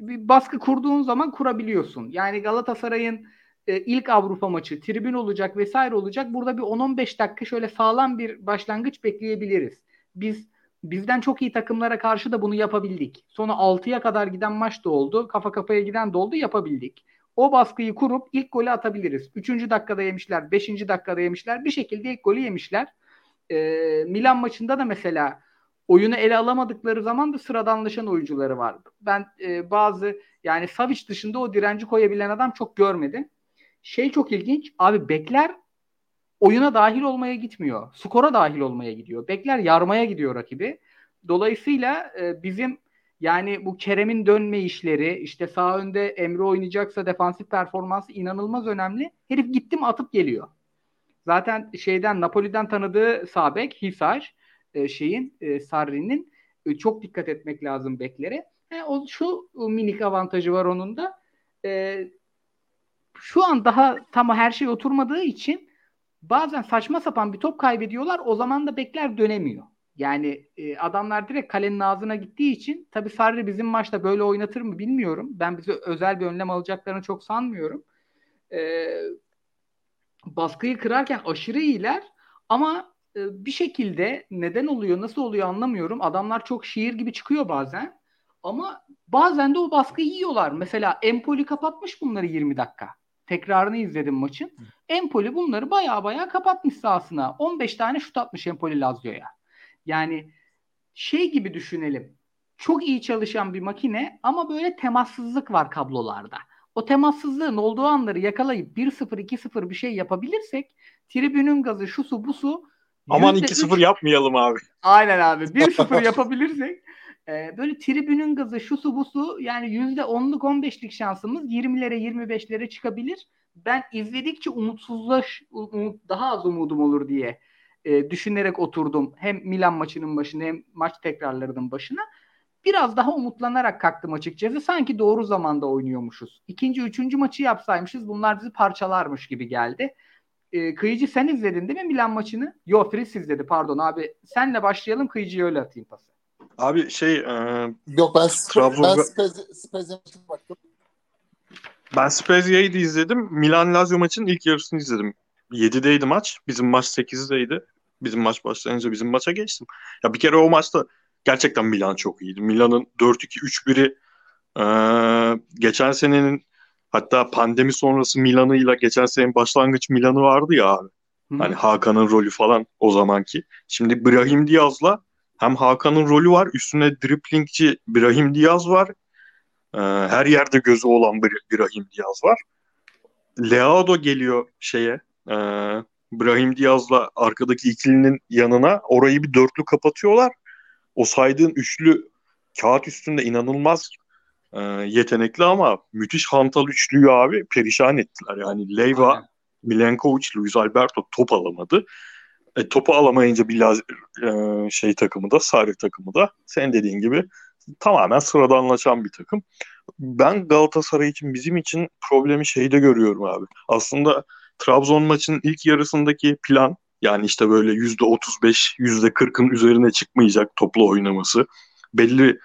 Bir baskı kurduğun zaman kurabiliyorsun. Yani Galatasaray'ın e, ilk Avrupa maçı tribün olacak vesaire olacak. Burada bir 10-15 dakika şöyle sağlam bir başlangıç bekleyebiliriz. Biz bizden çok iyi takımlara karşı da bunu yapabildik. Sonra 6'ya kadar giden maç da oldu. Kafa kafaya giden de oldu yapabildik. O baskıyı kurup ilk golü atabiliriz. 3. dakikada yemişler, 5. dakikada yemişler. Bir şekilde ilk golü yemişler. E, Milan maçında da mesela oyunu ele alamadıkları zaman da sıradanlaşan oyuncuları var. Ben e, bazı yani Savic dışında o direnci koyabilen adam çok görmedim. Şey çok ilginç. Abi bekler oyuna dahil olmaya gitmiyor. Skora dahil olmaya gidiyor. Bekler yarmaya gidiyor rakibi. Dolayısıyla e, bizim yani bu Kerem'in dönme işleri işte sağ önde Emre oynayacaksa defansif performansı inanılmaz önemli. Herif gittim atıp geliyor. Zaten şeyden Napoli'den tanıdığı Sabek, Hisar e, şeyin e, Sarri'nin e, çok dikkat etmek lazım beklere. E, o şu minik avantajı var onun da. E, şu an daha tam her şey oturmadığı için bazen saçma sapan bir top kaybediyorlar. O zaman da bekler dönemiyor. Yani e, adamlar direkt kalenin ağzına gittiği için tabii Sarri bizim maçta böyle oynatır mı bilmiyorum. Ben bize özel bir önlem alacaklarını çok sanmıyorum. E, baskıyı kırarken aşırı iyiler ama e, bir şekilde neden oluyor, nasıl oluyor anlamıyorum. Adamlar çok şiir gibi çıkıyor bazen. Ama bazen de o baskıyı yiyorlar. Mesela Empoli kapatmış bunları 20 dakika. Tekrarını izledim maçın. Empoli bunları baya baya kapatmış sahasına. 15 tane şut atmış Empoli Lazio'ya. Yani şey gibi düşünelim. Çok iyi çalışan bir makine ama böyle temassızlık var kablolarda. O temassızlığın olduğu anları yakalayıp 1-0 2-0 bir şey yapabilirsek tribünün gazı şu su bu su Aman 2-0 yapmayalım abi. Aynen abi. 1-0 <laughs> yapabilirsek e, böyle tribünün gazı şu su bu su yani %10'luk 15'lik şansımız 20'lere 25'lere çıkabilir. Ben izledikçe umutsuzlaş umut, daha az umudum olur diye e, düşünerek oturdum. Hem Milan maçının başına hem maç tekrarlarının başına. Biraz daha umutlanarak kalktım açıkçası. Sanki doğru zamanda oynuyormuşuz. İkinci, üçüncü maçı yapsaymışız bunlar bizi parçalarmış gibi geldi. E, Kıyıcı sen izledin değil mi Milan maçını? Yo Fritz izledi pardon abi. Senle başlayalım Kıyıcı'ya öyle atayım pası. Abi şey e, Yok ben Trabzon... ben Spezia baktım. Ben Spezia'yı da izledim. Milan Lazio maçının ilk yarısını izledim. 7'deydi maç. Bizim maç 8'deydi. Bizim maç başlayınca bizim maça geçtim. Ya bir kere o maçta gerçekten Milan çok iyiydi. Milan'ın 4-2-3-1'i e, geçen senenin hatta pandemi sonrası Milan'ıyla geçen senenin başlangıç Milan'ı vardı ya abi. Hı. Hani Hakan'ın rolü falan o zamanki. Şimdi Brahim Diaz'la hem Hakan'ın rolü var. Üstüne driplingçi Brahim Diaz var. Ee, her yerde gözü olan bir Brahim Diaz var. Leao geliyor şeye. E, Brahim Diaz'la arkadaki ikilinin yanına orayı bir dörtlü kapatıyorlar. O saydığın üçlü kağıt üstünde inanılmaz e, yetenekli ama müthiş hantal üçlüyü abi perişan ettiler. Yani Leyva. Milenkovic, Luis Alberto top alamadı. E, topu alamayınca bir laz, e, şey takımı da, Sarı takımı da sen dediğin gibi tamamen sıradanlaşan bir takım. Ben Galatasaray için bizim için problemi şeyde görüyorum abi. Aslında Trabzon maçının ilk yarısındaki plan yani işte böyle yüzde 35, yüzde 40'ın üzerine çıkmayacak toplu oynaması. Belli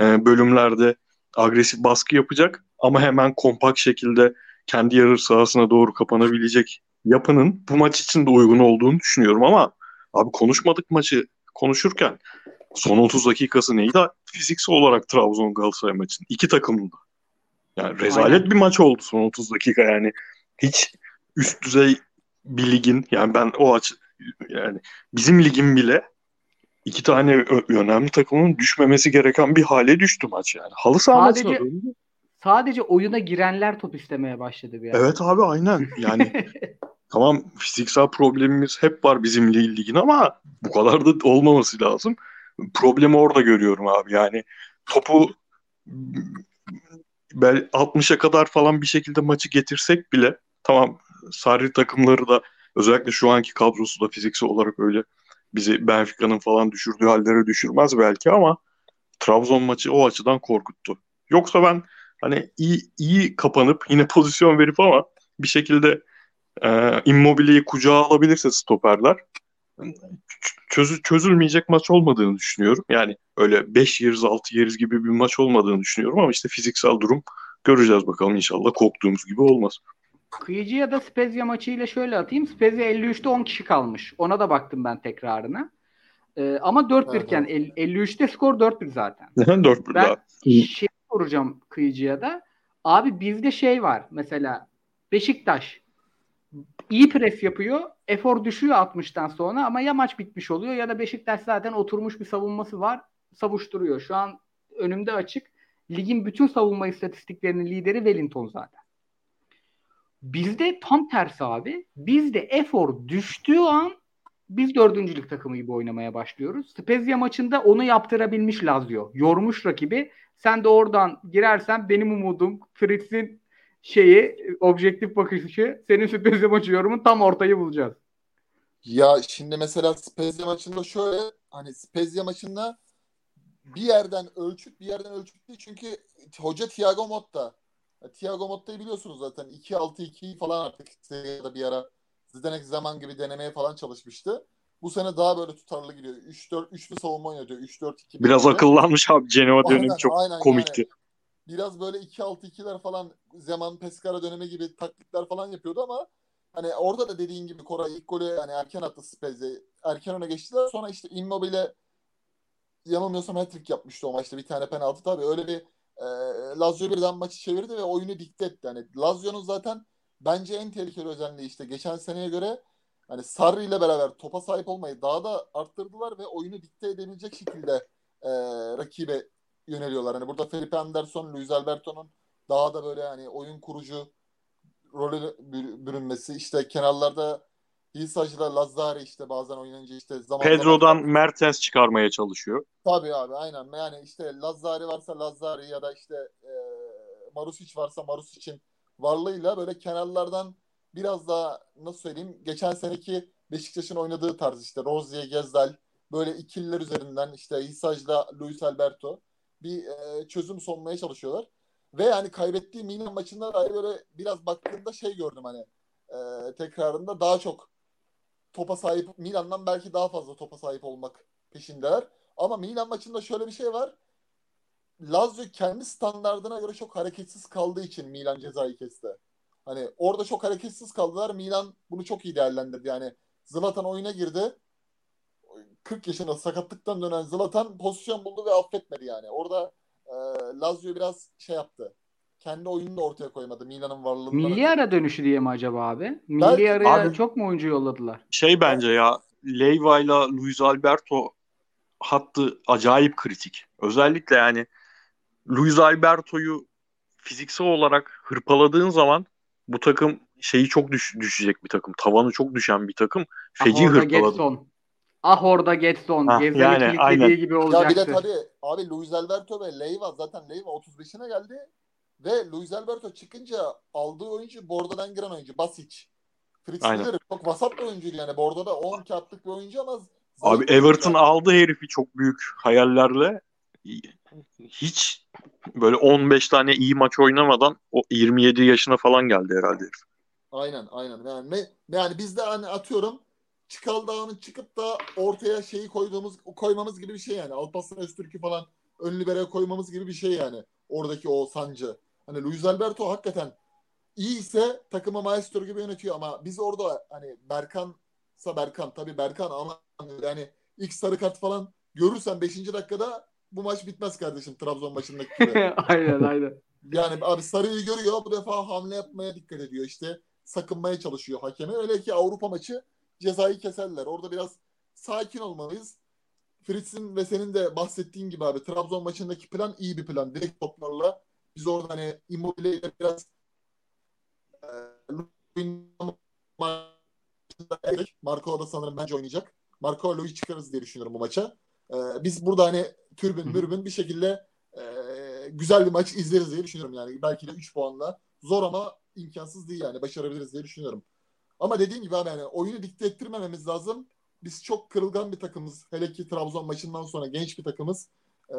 e, bölümlerde agresif baskı yapacak ama hemen kompakt şekilde kendi yarı sahasına doğru kapanabilecek yapının bu maç için de uygun olduğunu düşünüyorum ama abi konuşmadık maçı konuşurken son 30 dakikası neydi? Fiziksel olarak Trabzon Galatasaray maçının iki takımın da. Yani rezalet Aynen. bir maç oldu son 30 dakika yani. Hiç üst düzey bir ligin yani ben o aç yani bizim ligin bile iki tane ö- önemli takımın düşmemesi gereken bir hale düştü maç yani. Halı saha Sadece-. Sadece oyuna girenler top istemeye başladı bir ara. Evet abi aynen. Yani <laughs> tamam fiziksel problemimiz hep var bizim lig- ligin ama bu kadar da olmaması lazım. Problemi orada görüyorum abi. Yani topu bel 60'a kadar falan bir şekilde maçı getirsek bile tamam Sarri takımları da özellikle şu anki kadrosu da fiziksel olarak öyle bizi Benfica'nın falan düşürdüğü hallere düşürmez belki ama Trabzon maçı o açıdan korkuttu. Yoksa ben hani iyi iyi kapanıp yine <laughs> pozisyon verip ama bir şekilde e, Immobile'yi kucağa alabilirse stoperler çözü, çözülmeyecek maç olmadığını düşünüyorum. Yani öyle 5 yeriz 6 yeriz gibi bir maç olmadığını düşünüyorum ama işte fiziksel durum göreceğiz bakalım inşallah korktuğumuz gibi olmaz. Kıyıcı ya da Spezia maçıyla şöyle atayım. Spezia 53'te 10 kişi kalmış. Ona da baktım ben tekrarına. Ee, ama 4-1 Evet, iken el- 53'te skor 4-1 zaten. <laughs> 4 bir Ben daha. şey soracağım Kıyıcı'ya da. Abi bizde şey var mesela Beşiktaş iyi pres yapıyor. Efor düşüyor 60'tan sonra ama ya maç bitmiş oluyor ya da Beşiktaş zaten oturmuş bir savunması var. Savuşturuyor. Şu an önümde açık. Ligin bütün savunma istatistiklerinin lideri Wellington zaten. Bizde tam tersi abi. Bizde efor düştüğü an biz dördüncülük takımı gibi oynamaya başlıyoruz. Spezia maçında onu yaptırabilmiş Lazio. Yormuş rakibi. Sen de oradan girersen benim umudum Fritz'in şeyi objektif bakışı senin Spezia maçı yorumun tam ortayı bulacağız. Ya şimdi mesela Spezia maçında şöyle hani Spezia maçında bir yerden ölçüp bir yerden ölçüp değil çünkü hoca Thiago Motta. Ya, Thiago Motta'yı biliyorsunuz zaten 2-6-2'yi falan artık Serie bir ara Zidane zaman gibi denemeye falan çalışmıştı. Bu sene daha böyle tutarlı gidiyor. 3-4 üçlü savunma oynuyor. 3-4-2 Biraz akıllanmış abi Genoa dönemi çok aynen komikti. yani. Biraz böyle 2-6-2'ler falan zaman Pescara dönemi gibi taktikler falan yapıyordu ama hani orada da dediğin gibi Koray ilk golü yani erken attı Spezia. Erken öne geçtiler. Sonra işte Immobile yanılmıyorsam hat-trick yapmıştı o maçta. Bir tane penaltı tabii. Öyle bir e, Lazio birden maçı çevirdi ve oyunu dikte etti. Yani Lazio'nun zaten bence en tehlikeli özelliği işte geçen seneye göre hani Sarri ile beraber topa sahip olmayı daha da arttırdılar ve oyunu dikte edebilecek şekilde e, rakibe yöneliyorlar. Hani burada Felipe Anderson, Luis Alberto'nun daha da böyle hani oyun kurucu rolü bür- bürünmesi. işte kenarlarda Hisacı'la Lazzari işte bazen oynayınca işte zaman Pedro'dan zaman Mertens çıkarmaya çalışıyor. Tabii abi aynen. Yani işte Lazzari varsa Lazzari ya da işte e, Marusic varsa Marusic'in varlığıyla böyle kenarlardan biraz daha nasıl söyleyeyim geçen seneki Beşiktaş'ın oynadığı tarz işte Rozier, Gezdal böyle ikililer üzerinden işte Hisac'la Luis Alberto bir e, çözüm sunmaya çalışıyorlar. Ve yani kaybettiği Milan maçında dair böyle biraz baktığımda şey gördüm hani e, tekrarında daha çok topa sahip Milan'dan belki daha fazla topa sahip olmak peşindeler. Ama Milan maçında şöyle bir şey var. Lazio kendi standardına göre çok hareketsiz kaldığı için Milan cezayı kesti. Hani orada çok hareketsiz kaldılar. Milan bunu çok iyi değerlendirdi. Yani Zlatan oyuna girdi. 40 yaşında sakatlıktan dönen Zlatan pozisyon buldu ve affetmedi yani. Orada e, Lazio biraz şey yaptı. Kendi oyununu da ortaya koymadı Milan'ın varlığından. Milli ara dönüşü diye mi acaba abi? Milli Belki- araya Abi- çok mu oyuncu yolladılar? Şey bence ya Leyva ile Luis Alberto hattı acayip kritik. Özellikle yani Luis Alberto'yu fiziksel olarak hırpaladığın zaman bu takım şeyi çok düş- düşecek bir takım. Tavanı çok düşen bir takım. Feci hırpaladı. Getson. Ah orada Getson. Ah, Gezzal'i yani, kilitlediği aynen. gibi Ya bir olacaktı. de tabii abi Luis Alberto ve Leyva zaten Leyva 35'ine geldi ve Luis Alberto çıkınca aldığı oyuncu Bordo'dan giren oyuncu Basic. Fritz bilir çok vasat bir oyuncuydu yani Bordo'da 10 kağıtlık bir oyuncu ama Abi Everton oyuncu. aldı herifi çok büyük hayallerle. Hiç böyle 15 tane iyi maç oynamadan o 27 yaşına falan geldi herhalde herif. Aynen aynen yani ne yani biz de hani atıyorum Çıkal Dağı'nın çıkıp da ortaya şeyi koyduğumuz koymamız gibi bir şey yani Alparslan Öztürk'ü falan ön libere koymamız gibi bir şey yani. Oradaki o sancı. Hani Luis Alberto hakikaten iyi ise takımı maestro gibi yönetiyor ama biz orada hani Berkan'sa Berkan tabii Berkan ama yani ilk sarı kart falan görürsen 5. dakikada bu maç bitmez kardeşim Trabzon maçındaki gibi. <laughs> aynen aynen. Yani abi sarıyı görüyor bu defa hamle yapmaya dikkat ediyor işte sakınmaya çalışıyor hakemi. Öyle ki Avrupa maçı cezayı keserler. Orada biraz sakin olmalıyız. Fritz'in ve senin de bahsettiğin gibi abi Trabzon maçındaki plan iyi bir plan. Direkt toplarla biz orada hani Immobile ile biraz e, Marco da sanırım bence oynayacak. Marco Lo'yu çıkarız diye düşünüyorum bu maça. E, biz burada hani türbün mürbün bir şekilde e, güzel bir maç izleriz diye düşünüyorum yani. Belki de 3 puanla. Zor ama imkansız değil yani. Başarabiliriz diye düşünüyorum. Ama dediğim gibi abi yani oyunu dikte ettirmememiz lazım. Biz çok kırılgan bir takımız. Hele ki Trabzon maçından sonra genç bir takımız. Ee,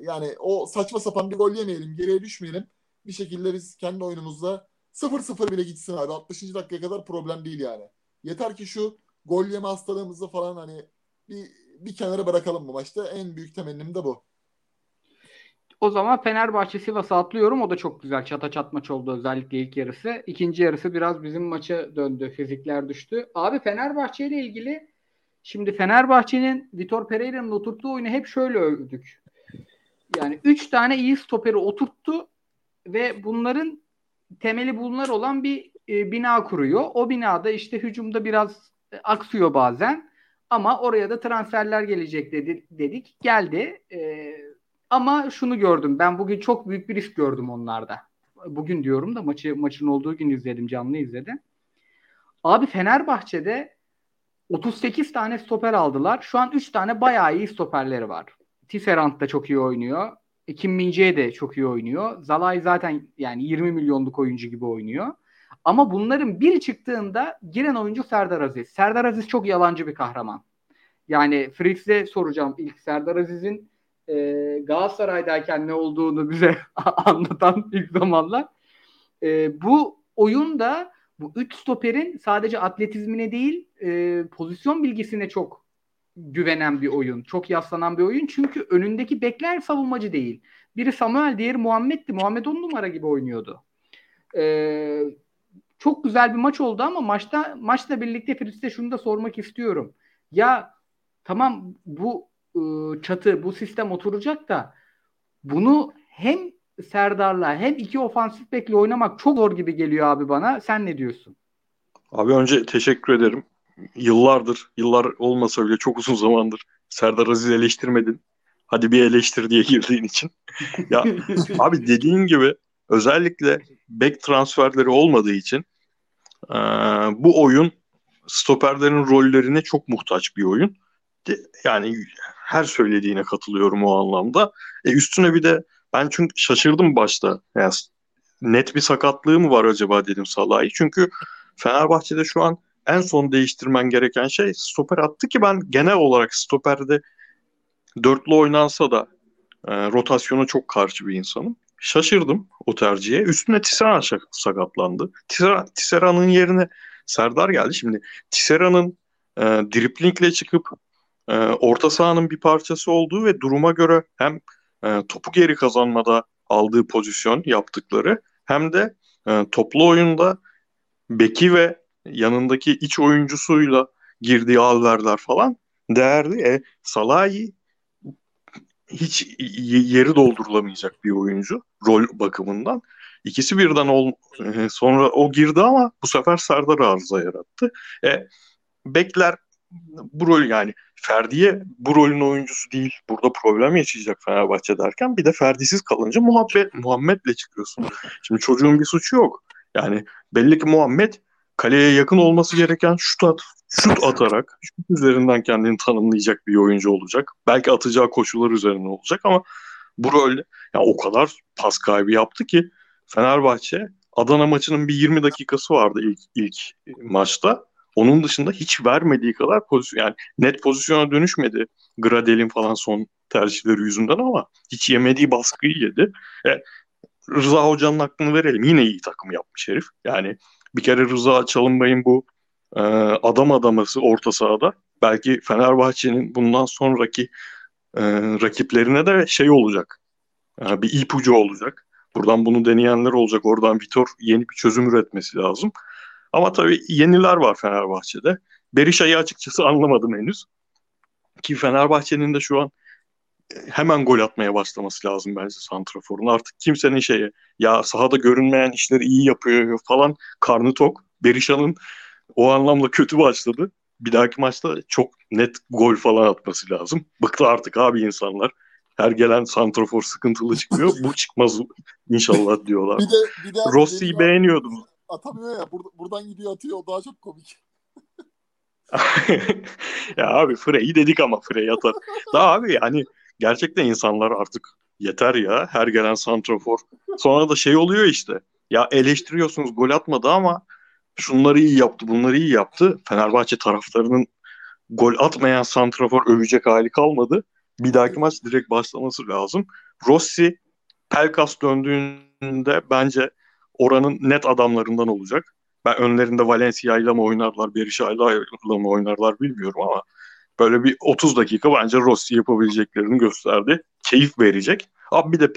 yani o saçma sapan bir gol yemeyelim. Geriye düşmeyelim. Bir şekilde biz kendi oyunumuzda 0-0 bile gitsin abi. 60. dakikaya kadar problem değil yani. Yeter ki şu gol yeme hastalığımızı falan hani bir, bir kenara bırakalım bu maçta. En büyük temennim de bu. O zaman Fenerbahçe Sivas'a atlıyorum. O da çok güzel çata çat maç oldu özellikle ilk yarısı. İkinci yarısı biraz bizim maça döndü. Fizikler düştü. Abi Fenerbahçe ile ilgili şimdi Fenerbahçe'nin Vitor Pereira'nın oturttuğu oyunu hep şöyle övdük. Yani 3 tane iyi stoperi oturttu ve bunların temeli bunlar olan bir e, bina kuruyor. O binada işte hücumda biraz e, aksıyor bazen. Ama oraya da transferler gelecek dedi, dedik. Geldi. E, ama şunu gördüm. Ben bugün çok büyük bir risk gördüm onlarda. Bugün diyorum da maçı maçın olduğu gün izledim, canlı izledim. Abi Fenerbahçe'de 38 tane stoper aldılar. Şu an 3 tane bayağı iyi stoperleri var. Tisserand da çok iyi oynuyor. Kim Mince de çok iyi oynuyor. Zalay zaten yani 20 milyonluk oyuncu gibi oynuyor. Ama bunların biri çıktığında giren oyuncu Serdar Aziz. Serdar Aziz çok yalancı bir kahraman. Yani Fritz'e soracağım ilk Serdar Aziz'in e, Galatasaray'dayken ne olduğunu bize <laughs> anlatan ilk zamanlar. E, bu oyunda bu üç stoperin sadece atletizmine değil e, pozisyon bilgisine çok güvenen bir oyun. Çok yaslanan bir oyun. Çünkü önündeki bekler savunmacı değil. Biri Samuel, diğeri Muhammed'di. Muhammed on numara gibi oynuyordu. Ee, çok güzel bir maç oldu ama maçta maçla birlikte Fritz'e şunu da sormak istiyorum. Ya tamam bu ıı, çatı, bu sistem oturacak da bunu hem Serdar'la hem iki ofansif bekle oynamak çok zor gibi geliyor abi bana. Sen ne diyorsun? Abi önce teşekkür ederim. Yıllardır, yıllar olmasa bile çok uzun zamandır Serdar Aziz eleştirmedin. Hadi bir eleştir diye girdiğin için. <laughs> ya abi dediğin gibi özellikle back transferleri olmadığı için e, bu oyun stoperlerin rollerine çok muhtaç bir oyun. Yani her söylediğine katılıyorum o anlamda. E, üstüne bir de ben çünkü şaşırdım başta. Yani net bir sakatlığı mı var acaba dedim Salah'ı. Çünkü Fenerbahçe'de şu an en son değiştirmen gereken şey stoper attı ki ben genel olarak stoperde dörtlü oynansa da e, rotasyona çok karşı bir insanım. Şaşırdım o tercihe. Üstüne Tisserand sakatlandı. Tisserand'ın yerine Serdar geldi. Şimdi Tisserand'ın e, driplingle çıkıp e, orta sahanın bir parçası olduğu ve duruma göre hem e, topu geri kazanmada aldığı pozisyon yaptıkları hem de e, toplu oyunda beki ve yanındaki iç oyuncusuyla girdiği alverler falan değerli. E, Salahi hiç yeri doldurulamayacak bir oyuncu rol bakımından. İkisi birden ol, e, sonra o girdi ama bu sefer Serdar arıza yarattı. E, bekler bu rol yani Ferdi'ye bu rolün oyuncusu değil. Burada problem yaşayacak Fenerbahçe derken bir de Ferdi'siz kalınca muhabbet Muhammed'le çıkıyorsun. Şimdi çocuğun bir suçu yok. Yani belli ki Muhammed kaleye yakın olması gereken şut, at, şut atarak şut üzerinden kendini tanımlayacak bir oyuncu olacak. Belki atacağı koşullar üzerine olacak ama bu rol yani o kadar pas kaybı yaptı ki Fenerbahçe Adana maçının bir 20 dakikası vardı ilk ilk maçta. Onun dışında hiç vermediği kadar pozisyon yani net pozisyona dönüşmedi. Gradel'in falan son tercihleri yüzünden ama hiç yemediği baskıyı yedi. E, Rıza Hoca'nın hakkını verelim. Yine iyi takım yapmış herif. Yani bir kere Rıza Çalınbay'ın bu e, adam adaması orta sahada belki Fenerbahçe'nin bundan sonraki e, rakiplerine de şey olacak. E, bir ipucu olacak. Buradan bunu deneyenler olacak. Oradan Vitor yeni bir çözüm üretmesi lazım. Ama tabii yeniler var Fenerbahçe'de. Berisha'yı açıkçası anlamadım henüz. Ki Fenerbahçe'nin de şu an hemen gol atmaya başlaması lazım bence Santrafor'un. Artık kimsenin şeyi ya sahada görünmeyen işleri iyi yapıyor falan karnı tok. Berisha'nın o anlamda kötü başladı. Bir dahaki maçta çok net gol falan atması lazım. Bıktı artık abi insanlar. Her gelen santrafor sıkıntılı çıkıyor. Bu çıkmaz inşallah diyorlar. Bir de, bir de Rossi'yi beğeniyordum. Atamıyor ya. Bur- buradan gidiyor atıyor. O daha çok komik. <laughs> <laughs> ya abi Frey dedik ama Frey atar. Daha abi yani gerçekten insanlar artık yeter ya her gelen santrafor. Sonra da şey oluyor işte. Ya eleştiriyorsunuz gol atmadı ama şunları iyi yaptı, bunları iyi yaptı. Fenerbahçe taraftarının gol atmayan santrafor övecek hali kalmadı. Bir dahaki maç direkt başlaması lazım. Rossi Pelkas döndüğünde bence oranın net adamlarından olacak. Ben önlerinde Valencia ile mi oynarlar, Berisha ile mi oynarlar bilmiyorum ama böyle bir 30 dakika bence Rossi yapabileceklerini gösterdi. Keyif verecek. Abi bir de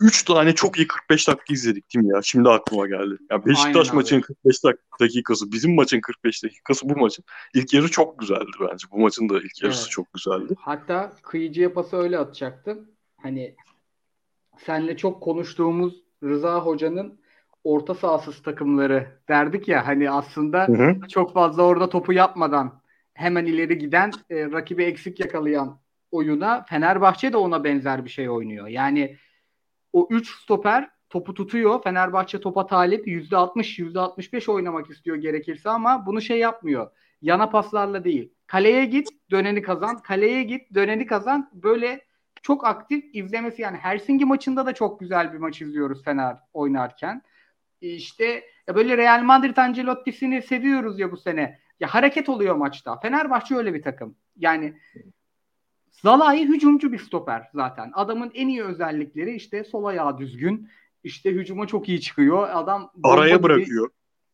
3 tane çok iyi 45 dakika izledik değil mi ya? Şimdi aklıma geldi. Ya Beşiktaş maçın 45 dakikası, bizim maçın 45 dakikası bu maçın. ilk yarı çok güzeldi bence. Bu maçın da ilk yarısı evet. çok güzeldi. Hatta kıyıcıya pası öyle atacaktım. Hani senle çok konuştuğumuz Rıza Hoca'nın orta sahasız takımları derdik ya hani aslında hı hı. çok fazla orada topu yapmadan hemen ileri giden e, rakibi eksik yakalayan oyuna Fenerbahçe de ona benzer bir şey oynuyor. Yani o 3 stoper topu tutuyor. Fenerbahçe topa talip %60 %65 oynamak istiyor gerekirse ama bunu şey yapmıyor. Yana paslarla değil. Kaleye git, döneni kazan. Kaleye git, döneni kazan. Böyle çok aktif izlemesi yani Helsinki maçında da çok güzel bir maç izliyoruz Fener oynarken. İşte ya böyle Real Madrid Ancelotti'sini seviyoruz ya bu sene. Ya hareket oluyor maçta. Fenerbahçe öyle bir takım. Yani Zalai hücumcu bir stoper zaten. Adamın en iyi özellikleri işte sol ayağı düzgün. İşte hücuma çok iyi çıkıyor. Adam araya gibi, bırakıyor.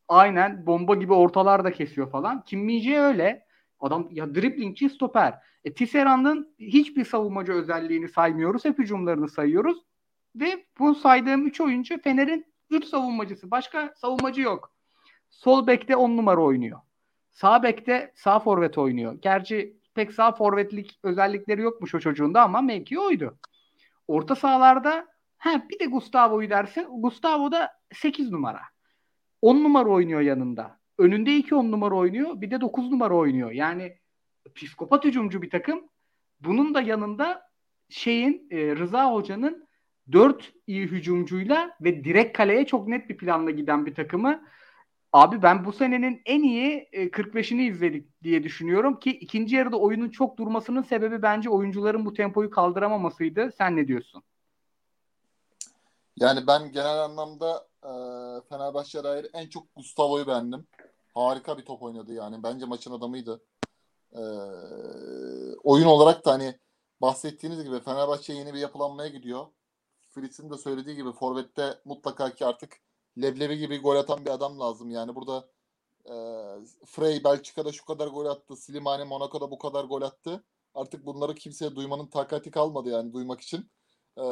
Aynen bomba gibi ortalar da kesiyor falan. Kim Minje öyle. Adam ya driblingçi stoper. E, Tisserand'ın hiçbir savunmacı özelliğini saymıyoruz. Hep hücumlarını sayıyoruz. Ve bu saydığım 3 oyuncu Fener'in 3 savunmacısı. Başka savunmacı yok. Sol bekte 10 numara oynuyor. Sağ bekte sağ forvet oynuyor. Gerçi pek sağ forvetlik özellikleri yokmuş o çocuğun da ama mevki oydu. Orta sahalarda ha bir de Gustavo'yu dersin. Gustavo da 8 numara. 10 numara oynuyor yanında. Önünde 2 10 numara oynuyor. Bir de 9 numara oynuyor. Yani psikopat hücumcu bir takım. Bunun da yanında şeyin e, Rıza Hoca'nın 4 iyi hücumcuyla ve direkt kaleye çok net bir planla giden bir takımı Abi ben bu senenin en iyi 45'ini e, izledik diye düşünüyorum ki ikinci yarıda oyunun çok durmasının sebebi bence oyuncuların bu tempoyu kaldıramamasıydı. Sen ne diyorsun? Yani ben genel anlamda e, Fenerbahçe'ye dair en çok Gustavo'yu beğendim. Harika bir top oynadı yani. Bence maçın adamıydı. E, oyun olarak da hani bahsettiğiniz gibi Fenerbahçe yeni bir yapılanmaya gidiyor. Fritz'in de söylediği gibi Forvet'te mutlaka ki artık leblebi gibi gol atan bir adam lazım. Yani burada e, Frey Belçika'da şu kadar gol attı. Slimani Monaco'da bu kadar gol attı. Artık bunları kimseye duymanın takati kalmadı yani duymak için. E,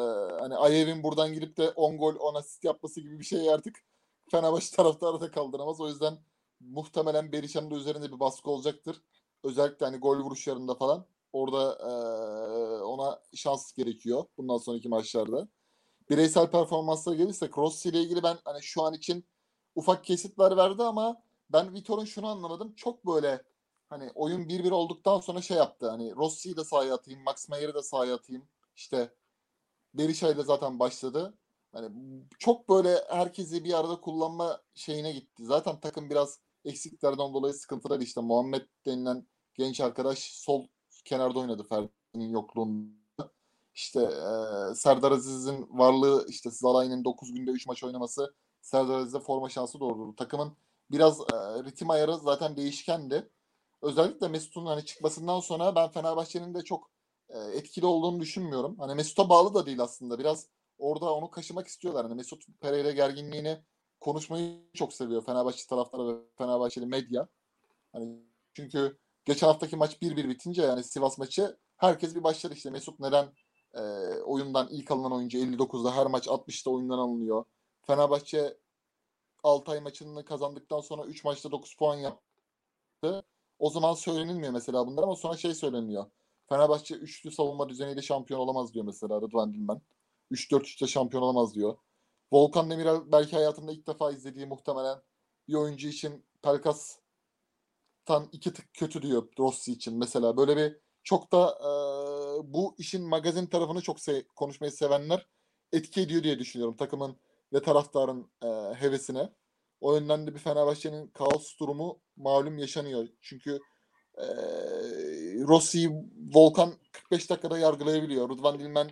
hani Ayev'in buradan girip de 10 gol 10 asist yapması gibi bir şey artık Fenerbahçe <laughs> taraftarı da kaldıramaz. O yüzden muhtemelen Berisha'nın da üzerinde bir baskı olacaktır. Özellikle hani gol vuruşlarında falan. Orada e, ona şans gerekiyor bundan sonraki maçlarda bireysel performanslara gelirsek Rossi ile ilgili ben hani şu an için ufak kesitler verdi ama ben Vitor'un şunu anlamadım. Çok böyle hani oyun 1-1 olduktan sonra şey yaptı. Hani Rossi'yi de sahaya atayım, Max Meyer'i de sahaya atayım. İşte Berisha ile zaten başladı. Hani çok böyle herkesi bir arada kullanma şeyine gitti. Zaten takım biraz eksiklerden dolayı sıkıntılar işte. Muhammed denilen genç arkadaş sol kenarda oynadı Ferdi'nin yokluğunda. İşte e, Serdar Aziz'in varlığı işte Zalai'nin 9 günde 3 maç oynaması Serdar Aziz'e forma şansı doğurdu. Takımın biraz e, ritim ayarı zaten değişkendi. Özellikle Mesut'un hani çıkmasından sonra ben Fenerbahçe'nin de çok e, etkili olduğunu düşünmüyorum. Hani Mesut'a bağlı da değil aslında. Biraz orada onu kaşımak istiyorlar. Hani Mesut Pereira gerginliğini konuşmayı çok seviyor Fenerbahçe taraftarı ve Fenerbahçeli medya. Hani çünkü geçen haftaki maç 1-1 bitince yani Sivas maçı herkes bir başlar işte. Mesut neden e, oyundan ilk alınan oyuncu 59'da her maç 60'ta oyundan alınıyor. Fenerbahçe Altay maçını kazandıktan sonra 3 maçta 9 puan yaptı. O zaman söylenilmiyor mesela bunlar ama sonra şey söyleniyor. Fenerbahçe üçlü savunma düzeniyle şampiyon olamaz diyor mesela Rıdvan Dilmen. 3-4-3'te şampiyon olamaz diyor. Volkan Demirel belki hayatında ilk defa izlediği muhtemelen bir oyuncu için Pelkas'tan iki tık kötü diyor Rossi için mesela. Böyle bir çok da e, bu işin magazin tarafını çok se- konuşmayı sevenler etki ediyor diye düşünüyorum takımın ve taraftarın e, hevesine. O yönden de bir Fenerbahçe'nin kaos durumu malum yaşanıyor. Çünkü e, Rossi'yi Volkan 45 dakikada yargılayabiliyor. Rıdvan Dilmen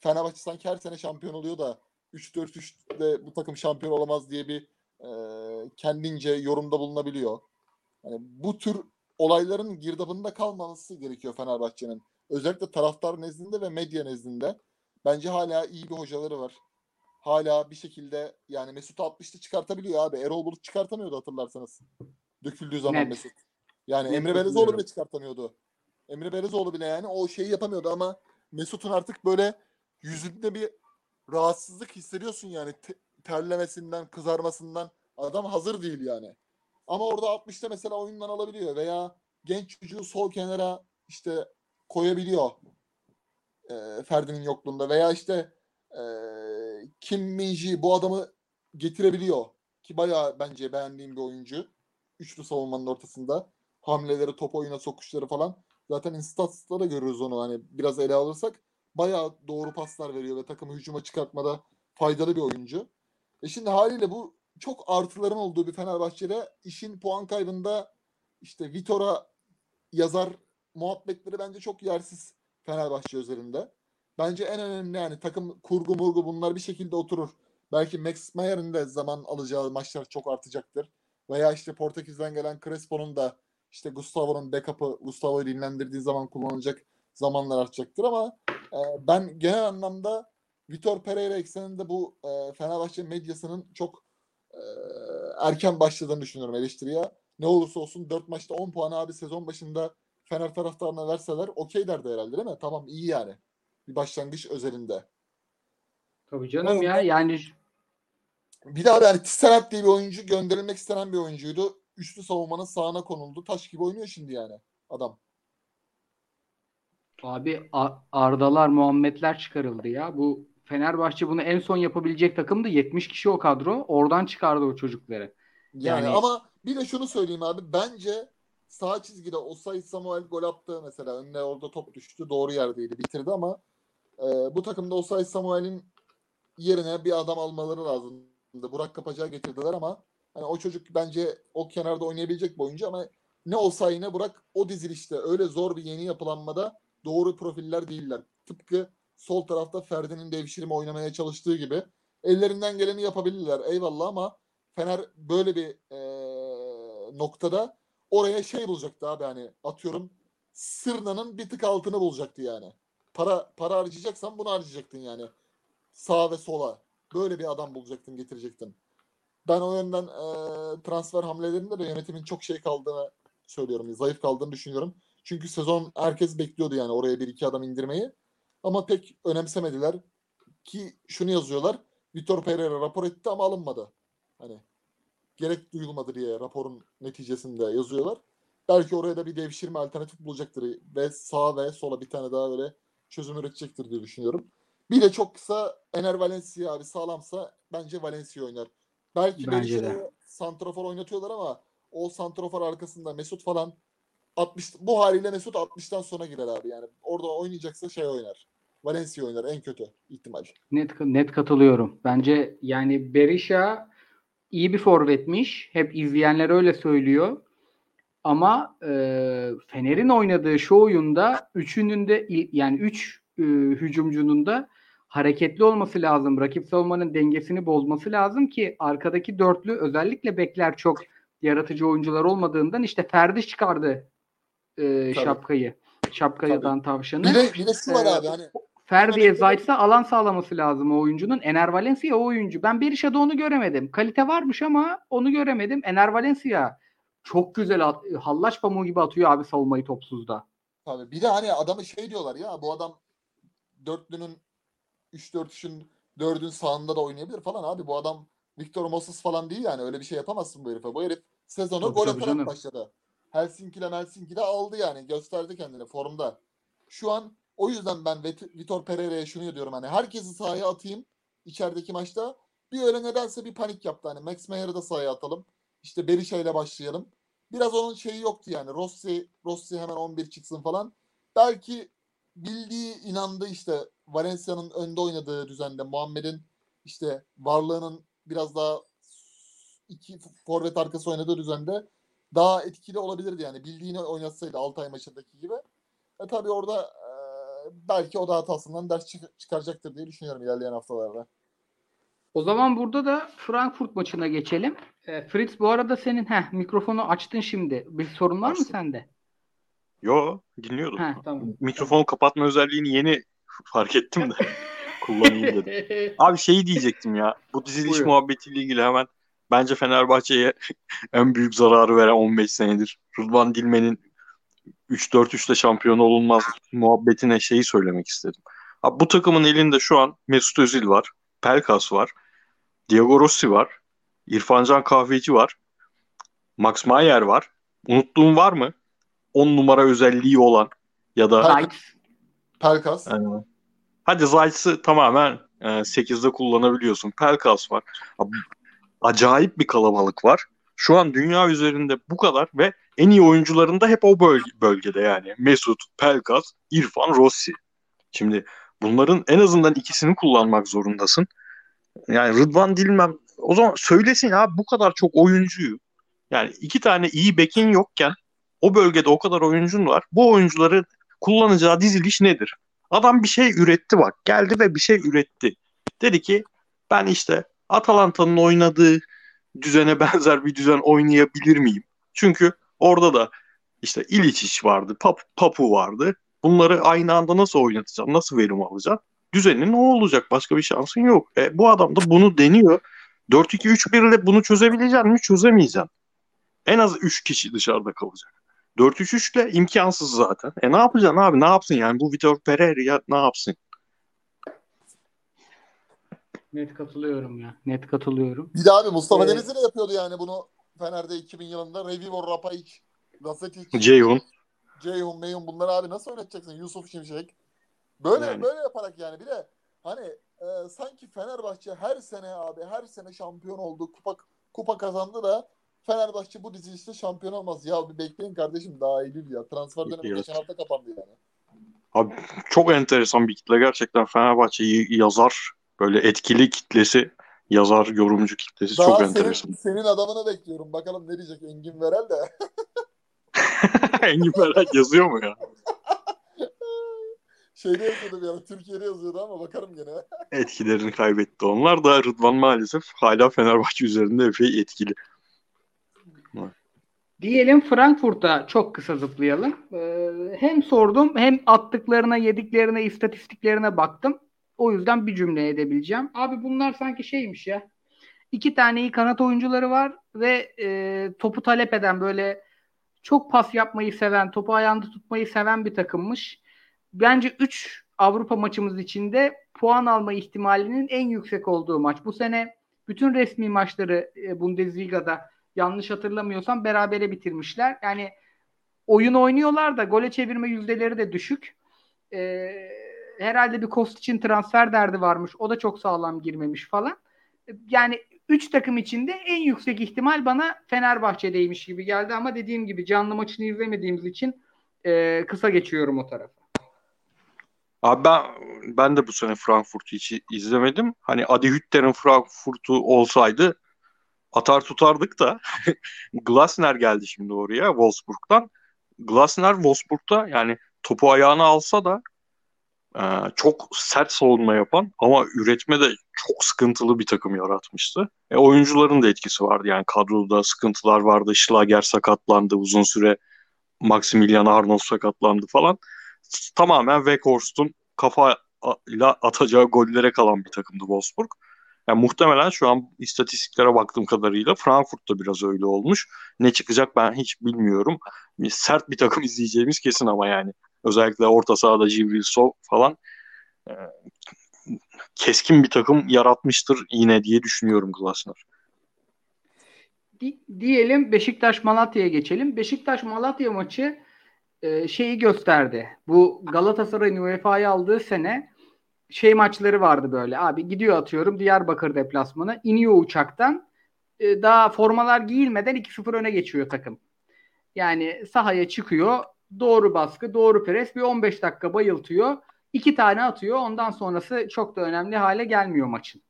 Fenerbahçe sanki her sene şampiyon oluyor da 3-4-3'de bu takım şampiyon olamaz diye bir e, kendince yorumda bulunabiliyor. Yani bu tür olayların girdabında kalmaması gerekiyor Fenerbahçe'nin. Özellikle taraftar nezdinde ve medya nezdinde. Bence hala iyi bir hocaları var. Hala bir şekilde yani Mesut 60'lı çıkartabiliyor abi. Erol Bulut çıkartamıyordu hatırlarsanız. Döküldüğü zaman Net. Mesut. Yani Net Emre Belezoğlu bile çıkartamıyordu. Emre Belezoğlu bile yani o şeyi yapamıyordu ama Mesut'un artık böyle yüzünde bir rahatsızlık hissediyorsun yani Te- terlemesinden, kızarmasından. Adam hazır değil yani. Ama orada 60'ta mesela oyundan alabiliyor veya genç çocuğu sol kenara işte koyabiliyor. E, Ferdi'nin yokluğunda veya işte e, Kim Min-ji bu adamı getirebiliyor. Ki bayağı bence beğendiğim bir oyuncu. Üçlü savunmanın ortasında. Hamleleri, top oyuna sokuşları falan. Zaten instats'ta da görürüz onu hani biraz ele alırsak. Bayağı doğru paslar veriyor ve takımı hücuma çıkartmada faydalı bir oyuncu. E şimdi haliyle bu çok artıların olduğu bir Fenerbahçe'de işin puan kaybında işte Vitor'a yazar muhabbetleri bence çok yersiz Fenerbahçe özelinde. Bence en önemli yani takım kurgu murgu bunlar bir şekilde oturur. Belki Max Mayer'in de zaman alacağı maçlar çok artacaktır. Veya işte Portekiz'den gelen Crespo'nun da işte Gustavo'nun backup'ı Gustavo'yu dinlendirdiği zaman kullanılacak zamanlar artacaktır ama ben genel anlamda Vitor Pereira ekseninde bu e, Fenerbahçe medyasının çok e, erken başladığını düşünüyorum eleştiriye. Ne olursa olsun 4 maçta 10 puan abi sezon başında Fener taraftarına verseler okey derdi herhalde değil mi? Tamam iyi yani. Bir başlangıç özelinde. Tabii canım ya yani Bir daha yani Tisserant diye bir oyuncu gönderilmek istenen bir oyuncuydu. Üçlü savunmanın sağına konuldu. Taş gibi oynuyor şimdi yani adam. Abi Ardalar, Muhammedler çıkarıldı ya. Bu Fenerbahçe bunu en son yapabilecek takımdı. 70 kişi o kadro. Oradan çıkardı o çocukları. Yani, Yani- ama bir de şunu söyleyeyim abi. Bence sağ çizgide Osay Samuel gol attı mesela. Önüne orada top düştü. Doğru yerdeydi. Bitirdi ama e, bu takımda Osay Samuel'in yerine bir adam almaları lazımdı. Burak Kapacağı getirdiler ama hani o çocuk bence o kenarda oynayabilecek bir oyuncu ama ne Osay ne Burak o dizilişte öyle zor bir yeni yapılanmada doğru profiller değiller. Tıpkı sol tarafta Ferdi'nin devşirme oynamaya çalıştığı gibi ellerinden geleni yapabilirler eyvallah ama Fener böyle bir eee, noktada oraya şey bulacaktı abi hani atıyorum Sırna'nın bir tık altını bulacaktı yani. Para para harcayacaksan bunu harcayacaktın yani. Sağ ve sola. Böyle bir adam bulacaktın getirecektin. Ben o yönden eee, transfer hamlelerinde de yönetimin çok şey kaldığını söylüyorum. Zayıf kaldığını düşünüyorum. Çünkü sezon herkes bekliyordu yani oraya bir iki adam indirmeyi. Ama pek önemsemediler. Ki şunu yazıyorlar. Vitor Pereira rapor etti ama alınmadı. Hani gerek duyulmadı diye raporun neticesinde yazıyorlar. Belki oraya da bir devşirme alternatif bulacaktır ve sağa ve sola bir tane daha böyle çözüm üretecektir diye düşünüyorum. Bir de çok kısa Ener Valencia abi sağlamsa bence Valencia oynar. Belki Bence de. Santrafor oynatıyorlar ama o santrafor arkasında Mesut falan 60 bu haliyle Mesut 60'tan sonra girer abi yani. Orada oynayacaksa şey oynar. Valencia oynar en kötü ihtimal. Net net katılıyorum. Bence yani Berisha iyi bir forvetmiş. Hep izleyenler öyle söylüyor. Ama e, Fener'in oynadığı şu oyunda üçünün de yani üç e, hücumcunun da hareketli olması lazım. Rakip savunmanın dengesini bozması lazım ki arkadaki dörtlü özellikle bekler çok yaratıcı oyuncular olmadığından işte Ferdi çıkardı e, Tabii. şapkayı. Şapkayadan tavşanı. Bir de, bir de şu var Ee, abi hani Ferdi'ye Hemen- Zayt'sa alan sağlaması lazım o oyuncunun. Ener Valencia o oyuncu. Ben Berisha'da onu göremedim. Kalite varmış ama onu göremedim. Ener Valencia çok güzel at, hallaç pamuğu gibi atıyor abi savunmayı topsuzda. Tabii. Bir de hani adamı şey diyorlar ya bu adam dörtlünün 3-4-3'ün dördün sağında da oynayabilir falan abi. Bu adam Victor Moses falan değil yani. Öyle bir şey yapamazsın bu herife. Bu herif sezonu gol atarak başladı. Helsinki'de Helsinki'de aldı yani. Gösterdi kendini formda. Şu an o yüzden ben Vitor Pereira'ya şunu diyorum hani herkesi sahaya atayım içerideki maçta. Bir öyle nedense bir panik yaptı. Hani Max Meyer'ı da sahaya atalım. İşte Berisha ile başlayalım. Biraz onun şeyi yoktu yani. Rossi, Rossi hemen 11 çıksın falan. Belki bildiği inandı işte Valencia'nın önde oynadığı düzende Muhammed'in işte varlığının biraz daha iki forvet arkası oynadığı düzende daha etkili olabilirdi yani. Bildiğini oynatsaydı Altay maçındaki gibi. E tabii orada e, belki o da hatasından ders çık- çıkaracaktır diye düşünüyorum ilerleyen haftalarda. O zaman burada da Frankfurt maçına geçelim. E, Fritz bu arada senin heh, mikrofonu açtın şimdi. Bir sorun var mı Açtım. sende? Yo dinliyordum. Heh, tamam. Mikrofonu kapatma özelliğini yeni <laughs> fark ettim de <laughs> kullanayım dedim. <laughs> Abi şeyi diyecektim ya. Bu diziliş Buyur. muhabbetiyle ilgili hemen bence Fenerbahçe'ye <laughs> en büyük zararı veren 15 senedir. Rıdvan Dilmen'in 3-4-3'te şampiyon olunmaz muhabbetine şeyi söylemek istedim. Abi bu takımın elinde şu an Mesut Özil var. Pelkas var. Diego Rossi var. İrfancan Kahveci var. Max Mayer var. Unuttuğum var mı? 10 numara özelliği olan ya da Zayt. Pelkas. ee, Hadi Zayt'sı tamamen e, 8'de kullanabiliyorsun. Pelkas var. Abi, acayip bir kalabalık var. Şu an dünya üzerinde bu kadar ve en iyi oyuncuların da hep o bölge, bölgede yani. Mesut, Pelkas, İrfan, Rossi. Şimdi bunların en azından ikisini kullanmak zorundasın. Yani Rıdvan Dilmem o zaman söylesin ya bu kadar çok oyuncuyu. Yani iki tane iyi bekin yokken o bölgede o kadar oyuncun var. Bu oyuncuları kullanacağı diziliş nedir? Adam bir şey üretti bak. Geldi ve bir şey üretti. Dedi ki ben işte Atalanta'nın oynadığı düzene <laughs> benzer bir düzen oynayabilir miyim? Çünkü orada da işte İliçiç vardı, Pap Papu vardı. Bunları aynı anda nasıl oynatacaksın? Nasıl verim alacaksın? Düzenin o olacak. Başka bir şansın yok. E, bu adam da bunu deniyor. 4-2-3-1 ile bunu çözebilecek mi? Çözemeyeceksin. En az 3 kişi dışarıda kalacak. 4-3-3 ile imkansız zaten. E ne yapacaksın abi? Ne yapsın yani? Bu Vitor Pereira ne yapsın? Net katılıyorum ya. Net katılıyorum. Bir de abi Mustafa Ee, Denizli de yapıyordu yani bunu Fener'de 2000 yılında. Revivor Rapayic, Gazetic, Ceyhun. Ceyhun, Meyhun bunları abi nasıl öğreteceksin? Yusuf Şimşek. Böyle Yani. böyle yaparak yani bir de hani e, sanki Fenerbahçe her sene abi her sene şampiyon oldu. Kupa kupa kazandı da Fenerbahçe bu dizilişte şampiyon olmaz. Ya bir bekleyin kardeşim daha Eylül ya. Transfer dönemi Evet. geçen hafta kapandı yani. Abi çok enteresan bir kitle. Gerçekten Fenerbahçe'yi yazar böyle etkili kitlesi yazar yorumcu kitlesi Daha çok senin, enteresan. senin adamını bekliyorum. Bakalım ne diyecek Engin Verel de. <laughs> Engin Merak yazıyor mu ya? <laughs> Şeyde yazıyordu ara. Türkiye'de yazıyordu ama bakarım gene. <laughs> Etkilerini kaybetti onlar da Rıdvan maalesef hala Fenerbahçe üzerinde epey etkili. Diyelim Frankfurt'a çok kısa zıplayalım. Ee, hem sordum hem attıklarına, yediklerine, istatistiklerine baktım. O yüzden bir cümle edebileceğim. Abi bunlar sanki şeymiş ya. İki tane iyi kanat oyuncuları var ve e, topu talep eden böyle çok pas yapmayı seven, topu ayağında tutmayı seven bir takımmış. Bence 3 Avrupa maçımız içinde puan alma ihtimalinin en yüksek olduğu maç. Bu sene bütün resmi maçları e, Bundesliga'da yanlış hatırlamıyorsam berabere bitirmişler. Yani oyun oynuyorlar da gole çevirme yüzdeleri de düşük. Ee, herhalde bir kost için transfer derdi varmış. O da çok sağlam girmemiş falan. Yani 3 takım içinde en yüksek ihtimal bana Fenerbahçe'deymiş gibi geldi ama dediğim gibi canlı maçını izlemediğimiz için e, kısa geçiyorum o tarafa. Abi ben ben de bu sene Frankfurt'u hiç izlemedim. Hani Adi Hütter'in Frankfurt'u olsaydı atar tutardık da <laughs> Glasner geldi şimdi oraya Wolfsburg'dan. Glasner Wolfsburg'da yani topu ayağına alsa da e, çok sert savunma yapan ama üretmede çok sıkıntılı bir takım yaratmıştı. E, oyuncuların da etkisi vardı yani kadroda sıkıntılar vardı. Schlager sakatlandı uzun süre. Maximilian Arnold sakatlandı falan. Tamamen Weghorst'un kafayla atacağı gollere kalan bir takımdı Wolfsburg. Yani muhtemelen şu an istatistiklere baktığım kadarıyla Frankfurt'ta biraz öyle olmuş. Ne çıkacak ben hiç bilmiyorum. Sert bir takım <laughs> izleyeceğimiz kesin ama yani. Özellikle orta sahada Civrilsov falan e, keskin bir takım yaratmıştır yine diye düşünüyorum Glasner. diyelim Beşiktaş Malatya'ya geçelim. Beşiktaş Malatya maçı e, şeyi gösterdi. Bu Galatasaray'ın UEFA'yı aldığı sene şey maçları vardı böyle. Abi gidiyor atıyorum Diyarbakır deplasmanı. iniyor uçaktan. E, daha formalar giyilmeden 2-0 öne geçiyor takım. Yani sahaya çıkıyor. Doğru baskı, doğru pres. Bir 15 dakika bayıltıyor. iki tane atıyor. Ondan sonrası çok da önemli hale gelmiyor maçın.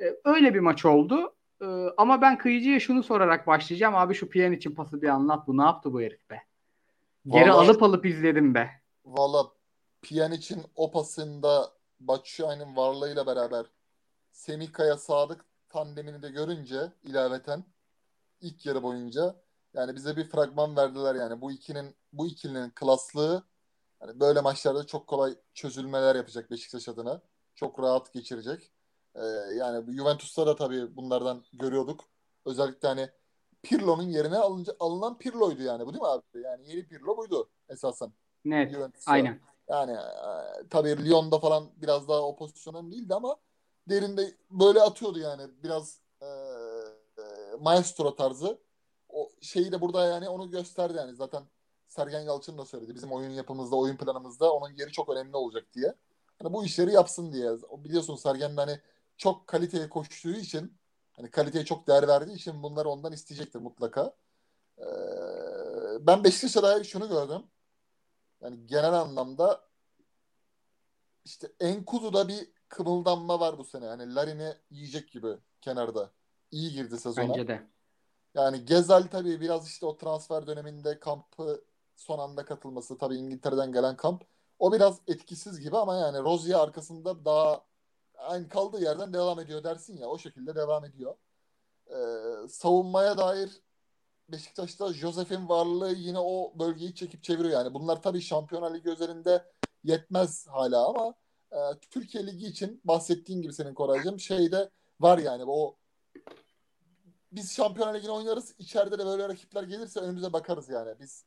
E, öyle bir maç oldu. E, ama ben kıyıcıya şunu sorarak başlayacağım. Abi şu piyan için pası bir anlat. Bu ne yaptı bu herif be? Geri Vallahi, alıp alıp izledim be. Valla Pjanic'in o pasında Batshuayi'nin varlığıyla beraber Semika'ya Sadık tandemini de görünce ilaveten ilk yarı boyunca yani bize bir fragman verdiler yani bu ikinin bu ikilinin klaslığı yani böyle maçlarda çok kolay çözülmeler yapacak Beşiktaş adına. Çok rahat geçirecek. Ee, yani Juventus'ta da tabii bunlardan görüyorduk. Özellikle hani Pirlo'nun yerine alınca, alınan Pirlo'ydu yani. Bu değil mi abi? Yani yeni Pirlo buydu esasen. Net. Juventus'ta. Aynen. Yani e, tabii Lyon'da falan biraz daha o pozisyonun değildi ama derinde böyle atıyordu yani. Biraz e, e, maestro tarzı. Şeyi de burada yani onu gösterdi yani. Zaten Sergen Yalçın da söyledi. Bizim oyun yapımızda, oyun planımızda onun yeri çok önemli olacak diye. Hani bu işleri yapsın diye. Biliyorsun Sergen hani çok kaliteye koştuğu için hani kaliteye çok değer verdiği için bunları ondan isteyecektir mutlaka. Ee, ben Beşiktaş'a dair şunu gördüm. Yani genel anlamda işte Enkudu'da bir kımıldanma var bu sene. Yani Larin'i yiyecek gibi kenarda. İyi girdi sezona. Bence de. Yani Gezal tabii biraz işte o transfer döneminde kampı son anda katılması tabii İngiltere'den gelen kamp. O biraz etkisiz gibi ama yani Rozier arkasında daha aynı kaldığı yerden devam ediyor dersin ya o şekilde devam ediyor. Ee, savunmaya dair Beşiktaş'ta Josef'in varlığı yine o bölgeyi çekip çeviriyor yani. Bunlar tabii Şampiyonlar Ligi üzerinde yetmez hala ama e, Türkiye Ligi için bahsettiğin gibi senin Koraycığım şeyde var yani o biz Şampiyonlar Ligi'ni oynarız. İçeride de böyle rakipler gelirse önümüze bakarız yani. Biz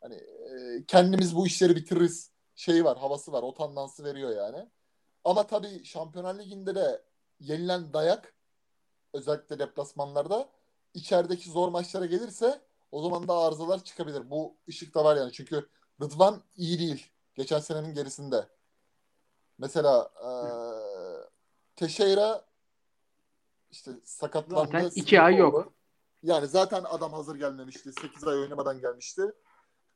hani e, kendimiz bu işleri bitiririz. Şey var, havası var. O tandansı veriyor yani. Ama tabii Şampiyonlar Ligi'nde de yenilen dayak özellikle deplasmanlarda içerideki zor maçlara gelirse o zaman da arızalar çıkabilir. Bu ışık da var yani. Çünkü Rıdvan iyi değil. Geçen senenin gerisinde. Mesela e, Teşeyra işte sakatlandı. Zaten iki ay yok. Yani zaten adam hazır gelmemişti. 8 ay oynamadan gelmişti.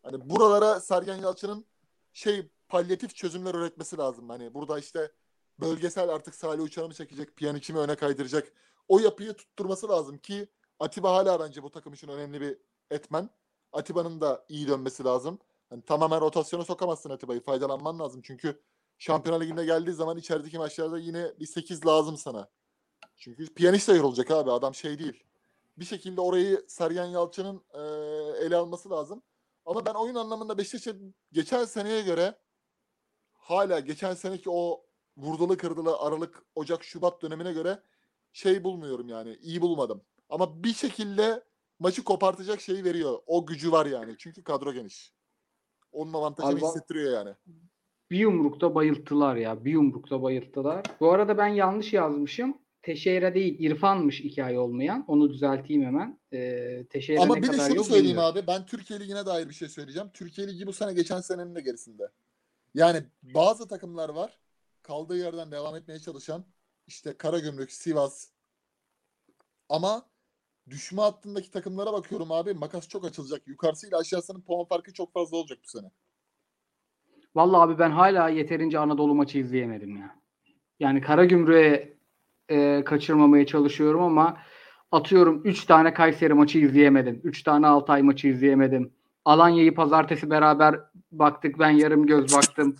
Hani buralara Sergen Yalçın'ın şey palyatif çözümler üretmesi lazım. Hani burada işte bölgesel artık Salih Uçan'ı mı çekecek, Pjanic'i mi öne kaydıracak. O yapıyı tutturması lazım ki Atiba hala bence bu takım için önemli bir etmen. Atiba'nın da iyi dönmesi lazım. Hani tamamen rotasyona sokamazsın Atiba'yı. Faydalanman lazım. Çünkü Şampiyonlar Ligi'nde geldiği zaman içerideki maçlarda yine bir 8 lazım sana. Çünkü piyanist de yorulacak abi. Adam şey değil. Bir şekilde orayı Sergen Yalçın'ın e, ele alması lazım. Ama ben oyun anlamında Beşiktaş'ın geçen seneye göre hala geçen seneki o vurdulu kırdılı Aralık, Ocak, Şubat dönemine göre şey bulmuyorum yani. iyi bulmadım. Ama bir şekilde maçı kopartacak şeyi veriyor. O gücü var yani. Çünkü kadro geniş. Onun avantajını Alba, hissettiriyor yani. Bir yumrukta bayılttılar ya. Bir yumrukta bayılttılar. Bu arada ben yanlış yazmışım. Teşeira değil İrfan'mış iki ay olmayan. Onu düzelteyim hemen. Teşeira Ama ne bir kadar de şunu söyleyeyim bilmiyorum. abi. Ben Türkiye Ligi'ne dair bir şey söyleyeceğim. Türkiye Ligi bu sene geçen senenin de gerisinde. Yani bazı takımlar var. Kaldığı yerden devam etmeye çalışan. işte Karagümrük, Sivas. Ama düşme hattındaki takımlara bakıyorum abi. Makas çok açılacak. Yukarısıyla aşağısının puan farkı çok fazla olacak bu sene. Vallahi abi ben hala yeterince Anadolu maçı izleyemedim ya. Yani Karagümrük'e e, kaçırmamaya çalışıyorum ama atıyorum 3 tane Kayseri maçı izleyemedim. 3 tane Altay maçı izleyemedim. Alanya'yı pazartesi beraber baktık. Ben yarım göz baktım.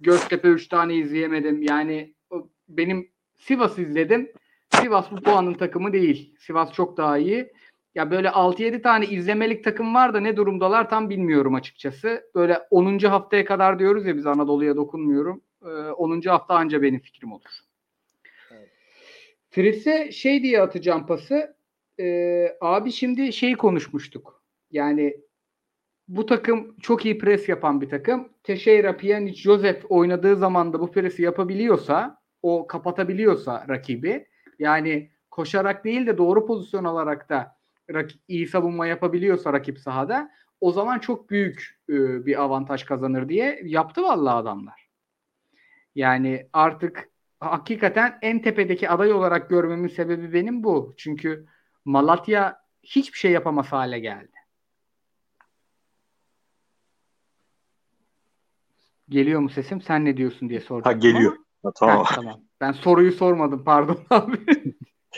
Göztepe 3 tane izleyemedim. Yani benim Sivas izledim. Sivas bu puanın takımı değil. Sivas çok daha iyi. Ya böyle 6-7 tane izlemelik takım var da ne durumdalar tam bilmiyorum açıkçası. Böyle 10. haftaya kadar diyoruz ya biz Anadolu'ya dokunmuyorum. 10. Ee, hafta anca benim fikrim olur. Fritz'e şey diye atacağım pası. Ee, abi şimdi şey konuşmuştuk. Yani bu takım çok iyi pres yapan bir takım. Teixeira, Pjanic, Joseph oynadığı zaman da bu presi yapabiliyorsa, o kapatabiliyorsa rakibi, yani koşarak değil de doğru pozisyon alarak da iyi savunma yapabiliyorsa rakip sahada o zaman çok büyük e, bir avantaj kazanır diye yaptı vallahi adamlar. Yani artık hakikaten en tepedeki aday olarak görmemin sebebi benim bu. Çünkü Malatya hiçbir şey yapamaz hale geldi. Geliyor mu sesim? Sen ne diyorsun diye sordum. Ha geliyor. Ha, tamam. Ha, tamam. Ben soruyu sormadım pardon <laughs> abi.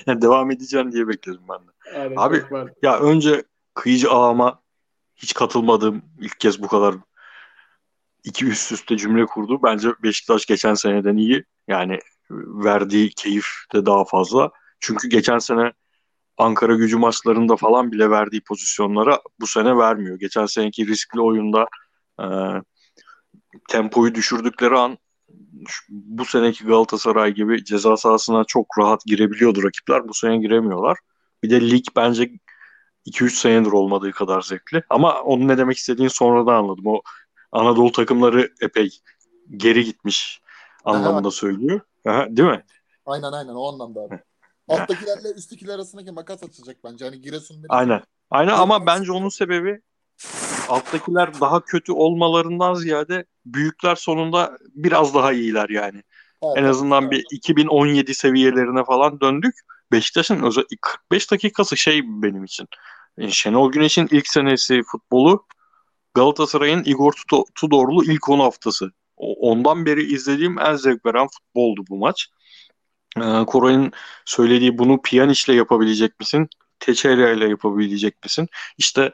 Devam edeceğim diye bekledim ben de. Aynen, Abi. Ya önce kıyıcı ağama hiç katılmadığım ilk kez bu kadar iki üst üste cümle kurdu. Bence Beşiktaş geçen seneden iyi. Yani verdiği keyif de daha fazla. Çünkü geçen sene Ankara gücü maçlarında falan bile verdiği pozisyonlara bu sene vermiyor. Geçen seneki riskli oyunda e, tempoyu düşürdükleri an bu seneki Galatasaray gibi ceza sahasına çok rahat girebiliyordu rakipler. Bu sene giremiyorlar. Bir de lig bence 2-3 senedir olmadığı kadar zevkli. Ama onun ne demek istediğini sonradan anladım. O Anadolu takımları epey geri gitmiş anlamında söylüyor. Aha, değil mi? Aynen aynen o anlamda abi. Alttakilerle üsttekiler arasındaki makas açılacak bence. Hani Giresun Aynen. Aynen ama bence onun sebebi alttakiler daha kötü olmalarından ziyade büyükler sonunda biraz daha iyiler yani. Evet, En azından bir 2017 seviyelerine falan döndük. Beşiktaş'ın özel 45 dakikası şey benim için. Şenol Güneş'in ilk senesi futbolu Galatasaray'ın Igor Tudo- Tudorlu ilk 10 haftası. Ondan beri izlediğim en zevk veren futboldu bu maç. Ee, Koray'ın söylediği bunu Pjanic'le yapabilecek misin? Teixeira ile yapabilecek misin? İşte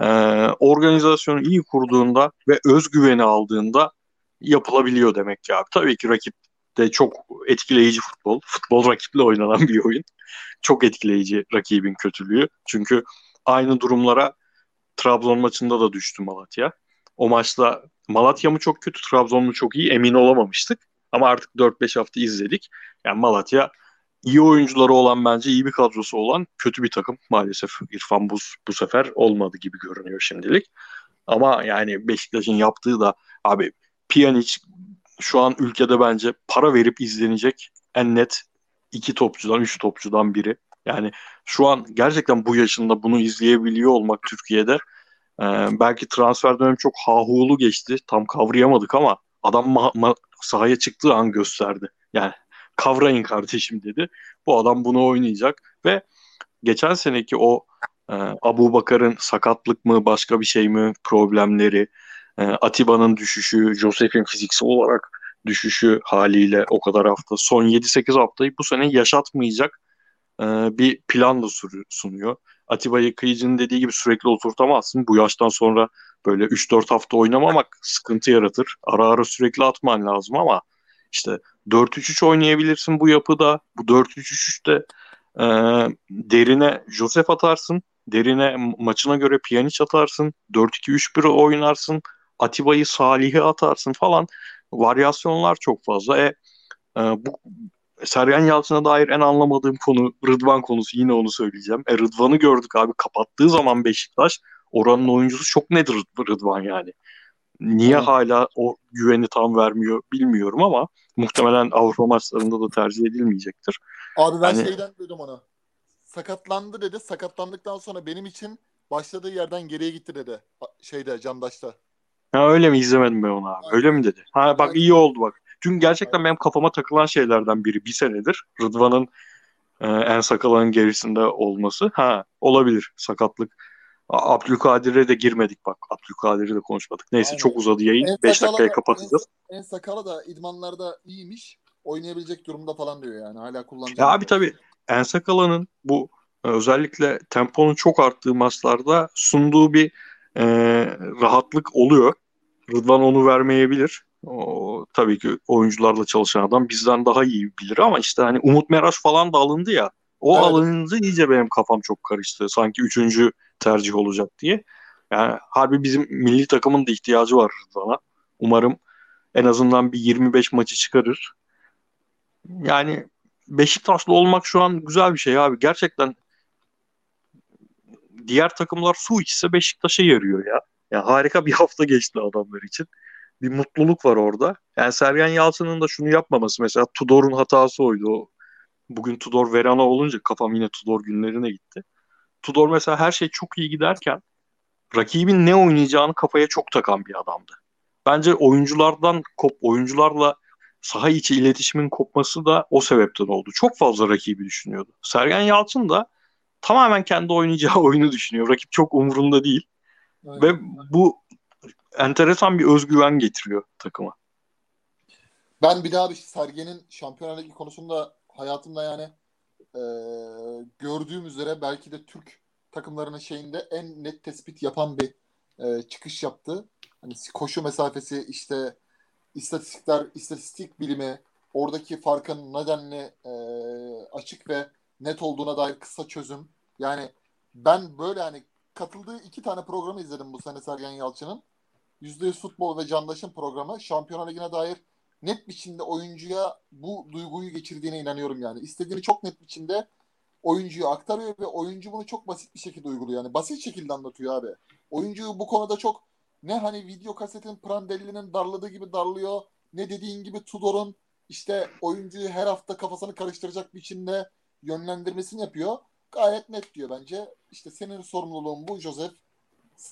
e, organizasyonu iyi kurduğunda ve özgüveni aldığında yapılabiliyor demek ki abi. Tabii ki rakip de çok etkileyici futbol. Futbol rakiple oynanan bir oyun. Çok etkileyici rakibin kötülüğü. Çünkü aynı durumlara Trabzon maçında da düştü Malatya. O maçta Malatya mı çok kötü, Trabzon mu çok iyi emin olamamıştık. Ama artık 4-5 hafta izledik. Yani Malatya iyi oyuncuları olan bence iyi bir kadrosu olan kötü bir takım. Maalesef İrfan Buz bu sefer olmadı gibi görünüyor şimdilik. Ama yani Beşiktaş'ın yaptığı da abi Pjanic şu an ülkede bence para verip izlenecek en net iki topçudan, üç topçudan biri. Yani şu an gerçekten bu yaşında bunu izleyebiliyor olmak Türkiye'de e, belki transfer dönemi çok hahulu geçti. Tam kavrayamadık ama adam ma- ma- sahaya çıktığı an gösterdi. Yani kavrayın kardeşim dedi. Bu adam bunu oynayacak ve geçen seneki o e, Abu Bakar'ın sakatlık mı başka bir şey mi problemleri e, Atiba'nın düşüşü Josef'in fiziksel olarak düşüşü haliyle o kadar hafta son 7-8 haftayı bu sene yaşatmayacak e, bir plan da sunuyor. Atiba'yı Kıyıcı'nın dediği gibi sürekli oturtamazsın. Bu yaştan sonra böyle 3-4 hafta oynamamak sıkıntı yaratır. Ara ara sürekli atman lazım ama işte 4-3-3 oynayabilirsin bu yapıda. Bu 4-3-3'te e, derine Josef atarsın. Derine ma- maçına göre Pjanic atarsın. 4-2-3-1 oynarsın. Atiba'yı Salih'e atarsın falan. Varyasyonlar çok fazla. E, e, bu Sergen Yalçın'a dair en anlamadığım konu Rıdvan konusu. Yine onu söyleyeceğim. E, Rıdvan'ı gördük abi. Kapattığı zaman Beşiktaş oranın oyuncusu çok nedir Rıd- Rıdvan yani. Niye Evet. hala o güveni tam vermiyor bilmiyorum ama muhtemelen Avrupa maçlarında da tercih edilmeyecektir. Abi ben Hani- şeyden duydum onu. Sakatlandı dedi. Sakatlandıktan sonra benim için başladığı yerden geriye gitti dedi. Şeyde Candaş'ta. Ha öyle mi izlemedim ben onu abi. Öyle mi dedi? Ha bak Aynen. iyi oldu bak. Çünkü gerçekten benim kafama takılan şeylerden biri bir senedir Rıdvan'ın e, en sakalının gerisinde olması. Ha olabilir sakatlık. Abdülkadir'e de girmedik bak. Abdülkadir'i de konuşmadık. Neyse Aynen. çok uzadı yayın. En 5 sakalı dakikaya da- kapatacağız. En, en sakalı da idmanlarda iyiymiş. Oynayabilecek durumda falan diyor yani. Hala kullanacak. Ya abi tabii Ensakala'nın bu e, özellikle temponun çok arttığı maçlarda sunduğu bir e, rahatlık oluyor. Rıdvan onu vermeyebilir. O, tabii ki oyuncularla çalışan adam bizden daha iyi bilir ama işte hani Umut Meraş falan da alındı ya. O Evet. alınınca iyice benim kafam çok karıştı. Sanki üçüncü tercih olacak diye. Yani harbi bizim milli takımın da ihtiyacı var Rıdvan'a. Umarım en azından bir 25 maçı çıkarır. Yani Beşiktaşlı olmak şu an güzel bir şey abi. Gerçekten diğer takımlar su içse Beşiktaş'a yarıyor ya. Yani harika bir hafta geçti adamlar için. Bir mutluluk var orada. Yani Sergen Yalçın'ın da şunu yapmaması mesela Tudor'un hatası oydu. Bugün Tudor Verana olunca kafam yine Tudor günlerine gitti. Tudor mesela her şey çok iyi giderken rakibin ne oynayacağını kafaya çok takan bir adamdı. Bence oyunculardan kop oyuncularla saha içi iletişimin kopması da o sebepten oldu. Çok fazla rakibi düşünüyordu. Sergen Yalçın da tamamen kendi oynayacağı <laughs> oyunu düşünüyor. Rakip çok umurunda değil. Aynen. Ve bu enteresan bir özgüven getiriyor takıma. Ben bir daha bir Sergen'in Şampiyonlar konusunda hayatımda yani e, gördüğüm üzere belki de Türk takımlarının şeyinde en net tespit yapan bir e, çıkış yaptı. Hani koşu mesafesi işte istatistikler, istatistik bilimi oradaki farkın nedenli e, açık ve net olduğuna dair kısa çözüm. Yani ben böyle hani katıldığı iki tane programı izledim bu sene Sergen Yalçın'ın. %100 Futbol ve Candaş'ın programı. Şampiyonlar Ligi'ne dair net biçimde oyuncuya bu duyguyu geçirdiğine inanıyorum yani. İstediğini çok net biçimde oyuncuya aktarıyor ve oyuncu bunu çok basit bir şekilde uyguluyor. Yani basit şekilde anlatıyor abi. Oyuncu bu konuda çok ne hani video kasetin Prandelli'nin darladığı gibi darlıyor ne dediğin gibi Tudor'un işte oyuncuyu her hafta kafasını karıştıracak biçimde yönlendirmesini yapıyor. Gayet net diyor bence. İşte senin sorumluluğun bu Joseph.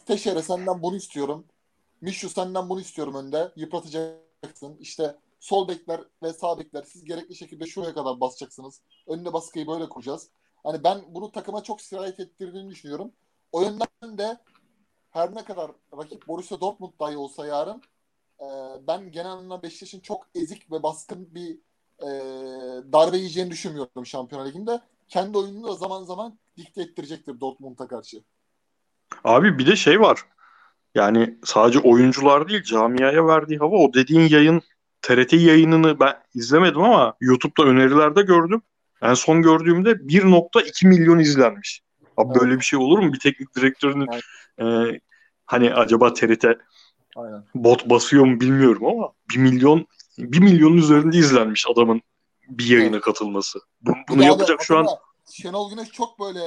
Teşere senden bunu istiyorum. Mişu senden bunu istiyorum önde. Yıpratacaksın. İşte sol bekler ve sağ bekler siz gerekli şekilde şuraya kadar basacaksınız. Önüne baskıyı böyle kuracağız. Hani ben bunu takıma çok sirayet ettirdiğini düşünüyorum. O yönden de her ne kadar rakip Borussia Dortmund dahi olsa yarın e, ben genel anlamda Beşiktaş'ın çok ezik ve baskın bir e, darbe yiyeceğini düşünmüyorum Şampiyonlar Ligi'nde. Kendi oyununu da zaman zaman dikte ettirecektir Dortmund'a karşı. Abi bir de şey var. Yani sadece oyuncular değil camiaya verdiği hava o dediğin yayın TRT yayınını ben izlemedim ama YouTube'da önerilerde gördüm. En son gördüğümde 1.2 milyon izlenmiş. Abi evet. böyle bir şey olur mu? Bir teknik direktörünün e, hani acaba TRT Aynen. bot basıyor mu bilmiyorum ama 1 milyon 1 milyonun üzerinde izlenmiş adamın bir yayına evet. katılması. Bunu, bunu yapacak şu an Şenol Güneş çok böyle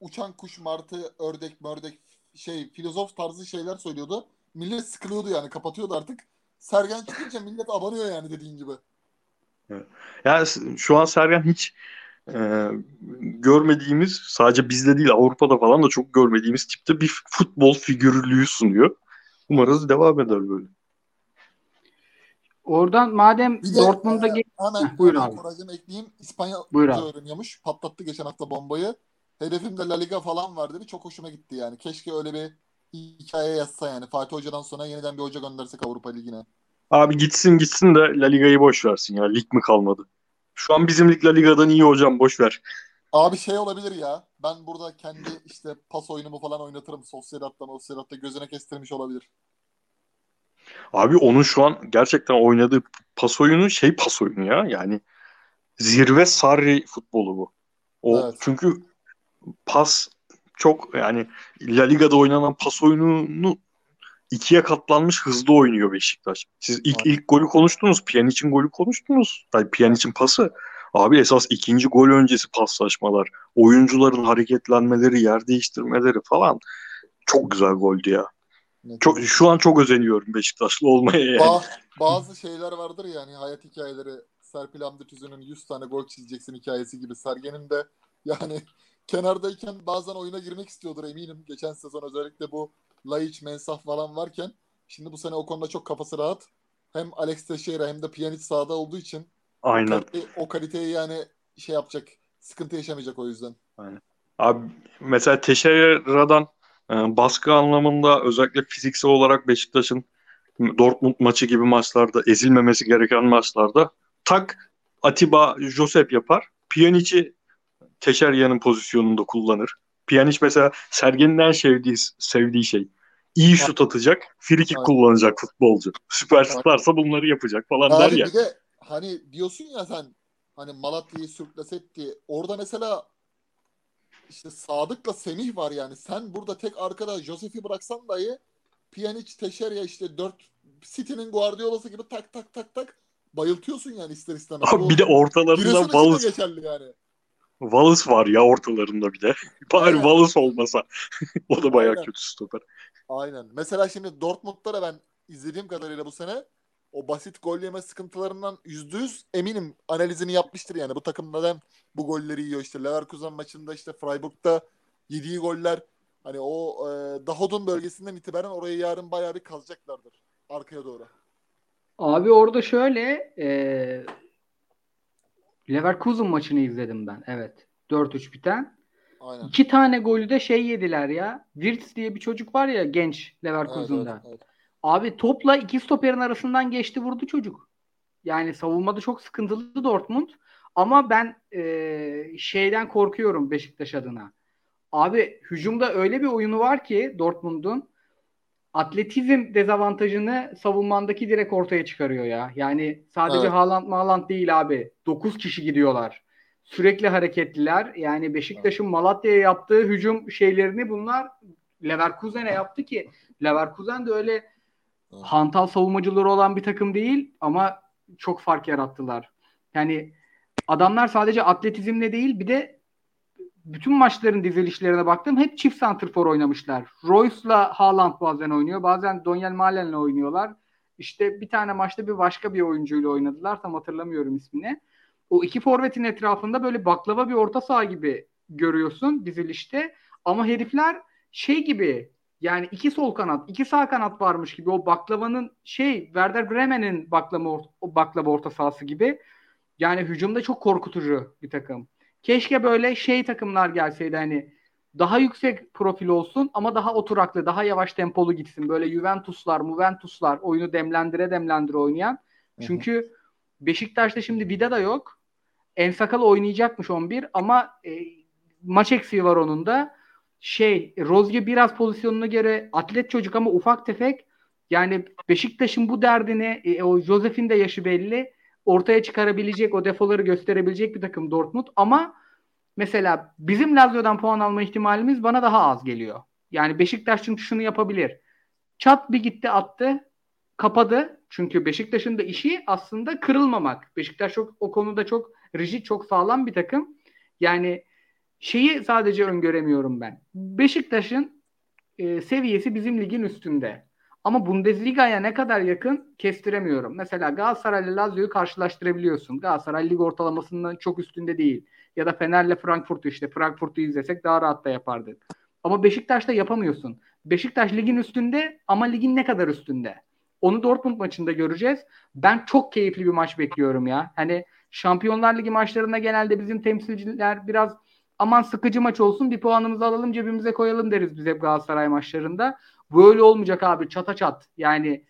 uçan kuş, martı, ördek, mördek şey filozof tarzı şeyler söylüyordu. Millet sıkılıyordu yani kapatıyordu artık. Sergen çıkınca <laughs> millet abanıyor yani dediğin gibi. Yani şu an Sergen hiç e, görmediğimiz sadece bizde değil Avrupa'da falan da çok görmediğimiz tipte bir futbol figürlüğü sunuyor. Umarız devam eder böyle. Oradan madem bir Dortmund'a e, hemen, buyur abi. Ekleyeyim. İspanya öğreniyormuş. Patlattı geçen hafta bombayı. Hedefimde La Liga falan var dedi. Çok hoşuma gitti yani. Keşke öyle bir hikaye yazsa yani. Fatih Hoca'dan sonra yeniden bir hoca göndersek Avrupa Ligi'ne. Abi gitsin gitsin de La Liga'yı boş versin ya. Lig mi kalmadı? Şu an bizim lig La Liga'dan iyi hocam boş ver. Abi şey olabilir ya. Ben burada kendi işte pas oyunumu falan oynatırım. Sosyedat'tan Sosyedat'ta gözüne kestirmiş olabilir. Abi onun şu an gerçekten oynadığı pas oyunu şey pas oyunu ya. Yani zirve Sarri futbolu bu. O evet. çünkü pas çok yani La Liga'da oynanan pas oyununu ikiye katlanmış hızlı oynuyor Beşiktaş. Siz ilk ilk golü konuştunuz. Pjanic'in golü konuştunuz. Yani Pjanic'in pası. Abi esas ikinci gol öncesi paslaşmalar, oyuncuların hareketlenmeleri, yer değiştirmeleri falan çok güzel goldü ya. Çok şu an çok özeniyorum Beşiktaşlı olmaya yani. Ba- bazı şeyler vardır yani hayat hikayeleri. Serpil Hamdi Tüzün'ün 100 tane gol çizeceksin hikayesi gibi. Sergen'in de yani kenardayken bazen oyuna girmek istiyordur eminim. Geçen sezon özellikle bu Laiç, Mensah falan varken. Şimdi bu sene o konuda çok kafası rahat. Hem Alex Teixeira hem de Pjanic sahada olduğu için Aynen. O, kalite, o kaliteyi yani şey yapacak. Sıkıntı yaşamayacak o yüzden. Aynen. Abi mesela Teixeira'dan e, baskı anlamında özellikle fiziksel olarak Beşiktaş'ın Dortmund maçı gibi maçlarda ezilmemesi gereken maçlarda tak Atiba Josep yapar. Pjanic'i Teşerya'nın pozisyonunda kullanır. Pjanic mesela Sergen'in en sevdiği, sevdiği şey. İyi şut atacak, frikik kullanacak futbolcu. Süperstarsa bunları yapacak falan Abi der ya. Bir de hani diyorsun ya sen hani Malatya'yı sürüklesetti. Orada mesela işte Sadık'la Semih var yani. Sen burada tek arkada Josef'i bıraksan dahi Pjanic, Teşerya işte dört City'nin Guardiola'sı gibi tak tak tak tak bayıltıyorsun yani ister istemez. Abi bir de ortalarında bal geçerli yani. Wallace var ya ortalarında bir de. <laughs> Bari Aynen. Wallace olmasa. <laughs> o da bayağı Aynen. kötü stoper. Aynen. Mesela şimdi Dortmund'da da ben izlediğim kadarıyla bu sene o basit gol yeme sıkıntılarından yüzde yüz eminim analizini yapmıştır yani. Bu takım neden bu golleri yiyor işte. Leverkusen maçında işte Freiburg'da yediği goller hani o e, Dahod'un bölgesinden itibaren orayı yarın bayağı bir kazacaklardır. Arkaya doğru. Abi orada şöyle e, Leverkusen maçını izledim ben. Evet. 4-3 biten. Aynen. İki tane golü de şey yediler ya. Wirtz diye bir çocuk var ya genç Evet, Leverkusen'da. evet, evet. Abi topla iki stoperin arasından geçti vurdu çocuk. Yani savunmada çok sıkıntılı Dortmund. Ama ben e, şeyden korkuyorum Beşiktaş adına. Abi hücumda öyle bir oyunu var ki Dortmund'un atletizm dezavantajını savunmandaki direkt ortaya çıkarıyor ya. Yani sadece Evet. Haaland Haaland değil abi. 9 kişi gidiyorlar. Sürekli hareketliler. Yani Beşiktaş'ın Malatya'ya yaptığı hücum şeylerini bunlar Leverkusen'e yaptı ki Leverkusen de öyle Evet. hantal savunmacıları olan bir takım değil ama çok fark yarattılar. Yani adamlar sadece atletizmle değil bir de bütün maçların dizilişlerine baktım. Hep çift santrfor oynamışlar. Royce'la Haaland bazen oynuyor. Bazen Donyel Malen'le oynuyorlar. İşte bir tane maçta bir başka bir oyuncuyla oynadılar. Tam hatırlamıyorum ismini. O iki forvetin etrafında böyle baklava bir orta saha gibi görüyorsun dizilişte. Ama herifler şey gibi yani iki sol kanat, iki sağ kanat varmış gibi o baklavanın şey Werder Bremen'in baklava, or- baklava orta sahası gibi. Yani hücumda çok korkutucu bir takım. Keşke böyle şey takımlar gelseydi hani daha yüksek profil olsun ama daha oturaklı, daha yavaş tempolu gitsin. Böyle Juventuslar, Juventuslar oyunu demlendire demlendire oynayan. Hı hı. Çünkü Beşiktaş'ta şimdi Vida da yok. Ensakal oynayacakmış 11 ama e, maç eksiği var onun da. Şey, Rozge biraz pozisyonuna göre atlet çocuk ama ufak tefek. Yani Beşiktaş'ın bu derdini e, o Josef'in de yaşı belli. Ortaya çıkarabilecek, o defoları gösterebilecek bir takım Dortmund ama mesela bizim Lazio'dan puan alma ihtimalimiz bana daha az geliyor. Yani Beşiktaş çünkü şunu yapabilir. Çat bir gitti attı, kapadı. Çünkü Beşiktaş'ın da işi aslında kırılmamak. Beşiktaş çok o konuda çok rigid, çok sağlam bir takım. Yani şeyi sadece öngöremiyorum ben. Beşiktaş'ın e, seviyesi bizim ligin üstünde. Ama Bundesliga'ya ne kadar yakın kestiremiyorum. Mesela Galatasaray ile Lazio'yu karşılaştırabiliyorsun. Galatasaray lig ortalamasından çok üstünde değil. Ya da Fener'le Frankfurt'u işte Frankfurt'u izlesek daha rahat da yapardık. Ama Beşiktaş'ta yapamıyorsun. Beşiktaş ligin üstünde ama ligin ne kadar üstünde? Onu Dortmund maçında göreceğiz. Ben çok keyifli bir maç bekliyorum ya. Hani Şampiyonlar Ligi maçlarında genelde bizim temsilciler biraz aman sıkıcı maç olsun bir puanımızı alalım cebimize koyalım deriz biz hep Galatasaray maçlarında. Böyle olmayacak abi çata çat. Yani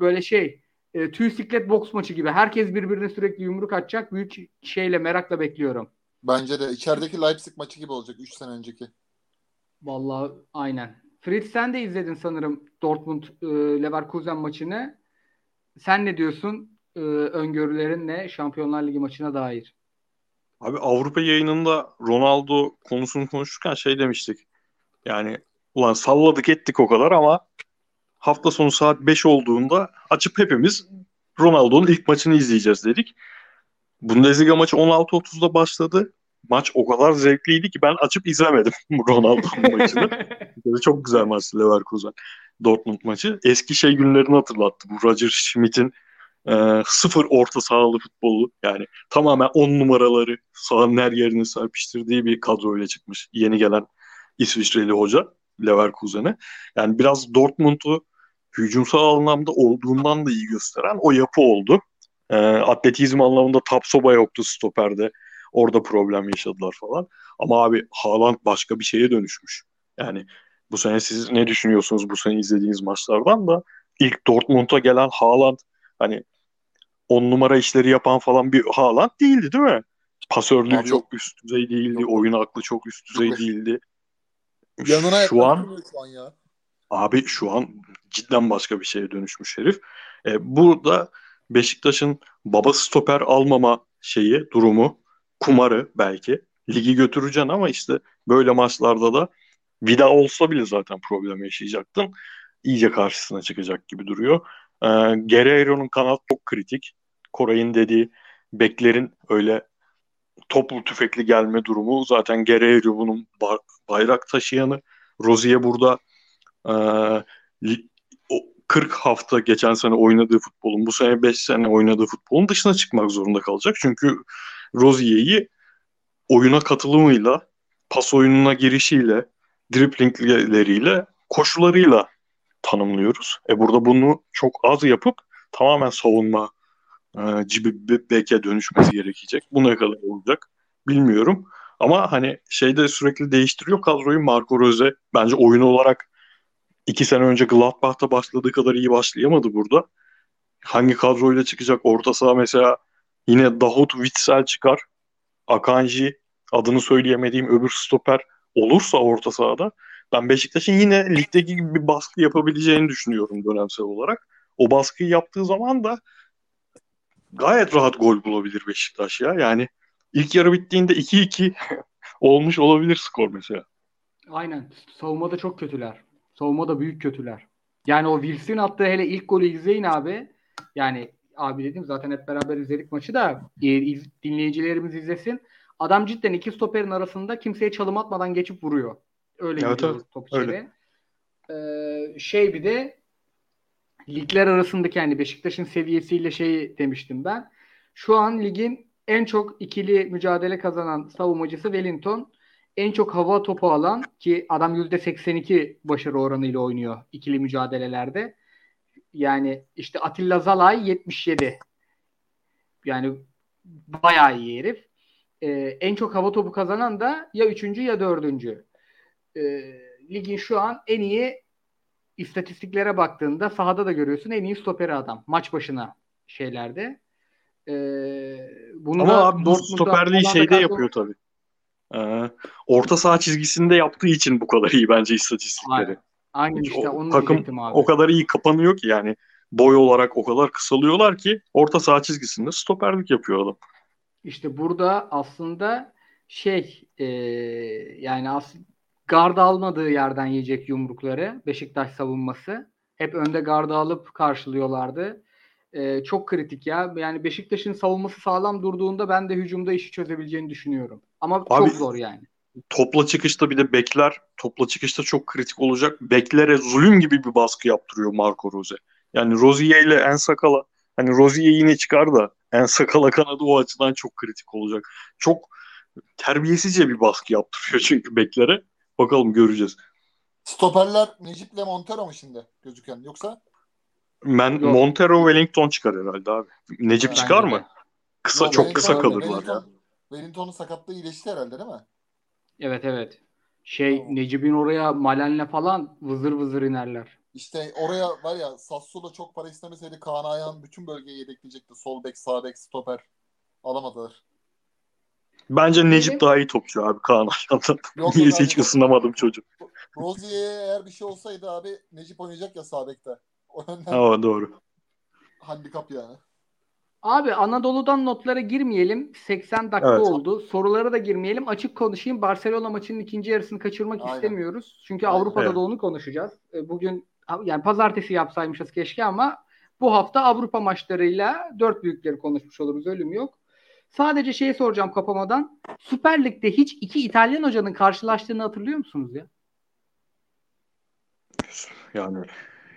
böyle şey e, tüy siklet boks maçı gibi. Herkes birbirine sürekli yumruk atacak. Büyük şeyle merakla bekliyorum. Bence de içerideki Leipzig maçı gibi olacak 3 sene önceki. Vallahi aynen. Fritz sen de izledin sanırım Dortmund e, Leverkusen maçını. Sen ne diyorsun? E, öngörülerin ne Şampiyonlar Ligi maçına dair? Abi Avrupa yayınında Ronaldo konusunu konuşurken şey demiştik. Yani ulan salladık ettik o kadar ama hafta sonu saat 5 olduğunda açıp hepimiz Ronaldo'nun ilk maçını izleyeceğiz dedik. Bundesliga maçı 16.30'da başladı. Maç o kadar zevkliydi ki ben açıp izlemedim <laughs> Ronaldo'nun maçını. Çok güzel maçtı Leverkusen Dortmund maçı. Eski şey günlerini hatırlattı. Bu Roger Schmidt'in e, sıfır orta sahalı futbolu. Yani tamamen on numaraları sahanın her yerine serpiştirdiği bir kadroyla çıkmış. Yeni gelen İsviçreli hoca Leverkusen'e. Yani biraz Dortmund'u hücumsal anlamda olduğundan da iyi gösteren o yapı oldu. E, atletizm anlamında Tapsoba yoktu stoperde. Orada problem yaşadılar falan. Ama abi Haaland başka bir şeye dönüşmüş. Yani bu sene siz ne düşünüyorsunuz bu sene izlediğiniz maçlardan da ilk Dortmund'a gelen Haaland hani on numara işleri yapan falan bir Haaland değildi değil mi? Pasörlüğü Abi çok yok. üst düzey değildi. Yok. Oyun aklı çok üst düzey değildi. Yanına şu an şu an ya. Abi şu an cidden başka bir şeye dönüşmüş herif. E, burada Beşiktaş'ın baba stoper almama şeyi, durumu, kumarı belki. Ligi götüreceksin ama işte böyle maçlarda da Vida olsa bile zaten problem yaşayacaktın. İyice karşısına çıkacak gibi duruyor. E, Guerreiro'nun kanat çok kritik. Koray'ın dediği beklerin öyle toplu tüfekli gelme durumu. Zaten Guerreiro bunun bayrak taşıyanı. Rozier burada e, 40 hafta geçen sene oynadığı futbolun, bu sene 5 sene oynadığı futbolun dışına çıkmak zorunda kalacak. Çünkü Rozier'i oyuna katılımıyla, pas oyununa girişiyle, driplingleriyle, koşularıyla tanımlıyoruz. E burada bunu çok az yapıp tamamen savunma e, cibi beke dönüşmesi gerekecek. Bu ne kadar olacak bilmiyorum. Ama hani şeyde sürekli değiştiriyor kadroyu Marco Rose. Bence oyun olarak iki sene önce Gladbach'ta başladığı kadar iyi başlayamadı burada. Hangi kadroyla çıkacak? Orta saha mesela yine Dahut Witsel çıkar. Akanji adını söyleyemediğim öbür stoper olursa orta sahada ben Beşiktaş'ın yine ligdeki gibi bir baskı yapabileceğini düşünüyorum dönemsel olarak. O baskıyı yaptığı zaman da gayet rahat gol bulabilir Beşiktaş ya. Yani ilk yarı bittiğinde 2-2 olmuş olabilir skor mesela. Aynen. Savunmada çok kötüler. Savunmada büyük kötüler. Yani o Wilson attığı hele ilk golü izleyin abi. Yani abi dedim zaten hep beraber izledik maçı da e, dinleyicilerimiz izlesin. Adam cidden iki stoperin arasında kimseye çalım atmadan geçip vuruyor. Öyle evet, gidiyor top içeri. Ee, şey bir de ligler arasındaki yani Beşiktaş'ın seviyesiyle şey demiştim ben. Şu an ligin en çok ikili mücadele kazanan savunmacısı Wellington. En çok hava topu alan ki adam %82 başarı oranıyla oynuyor ikili mücadelelerde. Yani işte Atilla Zalay 77. Yani bayağı iyi herif. Ee, en çok hava topu kazanan da ya üçüncü ya dördüncü. Ee, ligin şu an en iyi istatistiklere baktığında sahada da görüyorsun en iyi stoperi adam. Maç başına şeylerde. Ee, bunu Ama abi bu stoperliği şeyde kadro... yapıyor tabii. Ee, orta saha çizgisinde yaptığı için bu kadar iyi bence istatistikleri. Aynen, Aynen işte o, onu takım abi. o kadar iyi kapanıyor ki yani boy olarak o kadar kısalıyorlar ki orta saha çizgisinde stoperlik yapıyor adam. İşte burada aslında şey e, yani as gard almadığı yerden yiyecek yumrukları Beşiktaş savunması. Hep önde gardı alıp karşılıyorlardı. Ee, çok kritik ya. Yani Beşiktaş'ın savunması sağlam durduğunda ben de hücumda işi çözebileceğini düşünüyorum. Ama Abi, çok zor yani. Topla çıkışta bir de bekler topla çıkışta çok kritik olacak. Beklere zulüm gibi bir baskı yaptırıyor Marco Rose. Yani Rozier ile En Sakala hani Rozier yine çıkar da En Sakala kanadı o açıdan çok kritik olacak. Çok terbiyesizce bir baskı yaptırıyor çünkü beklere. Bakalım göreceğiz. Stoperler Necip'le Montero mu şimdi gözüken yoksa? Ben Yok. Montero Wellington çıkar herhalde abi. Necip Bence çıkar mı? Kısa Yok, çok kısa kalırlar Wellington, ya. Wellington'un sakatlığı iyileşti herhalde değil mi? Evet evet. Şey tamam. Necip'in oraya Malen'le falan vızır vızır inerler. İşte oraya var ya Sassuolo çok para istemeseydi Kaan Ayhan bütün bölgeyi yedekleyecekti. Sol bek, sağ bek, stoper alamadılar. Bence Necip daha iyi topçu abi Kaan Ayhan'dan. <laughs> Niyeyse hiç ısınamadım çocuk. Rozier'e eğer bir şey olsaydı abi Necip oynayacak ya sağ bekte. O yönden doğru. Handikap yani. Abi Anadolu'dan notlara girmeyelim. 80 dakika evet. oldu. Sorulara da girmeyelim. Açık konuşayım. Barcelona maçının ikinci yarısını kaçırmak Aynen. istemiyoruz. Çünkü Aynen. Avrupa'da evet. da onu konuşacağız. E, bugün yani pazartesi yapsaymışız keşke ama bu hafta Avrupa maçlarıyla dört büyükleri konuşmuş oluruz. Ölüm yok. Sadece şeyi soracağım kapamadan. Süper Lig'de hiç iki İtalyan hocanın karşılaştığını hatırlıyor musunuz ya? Yani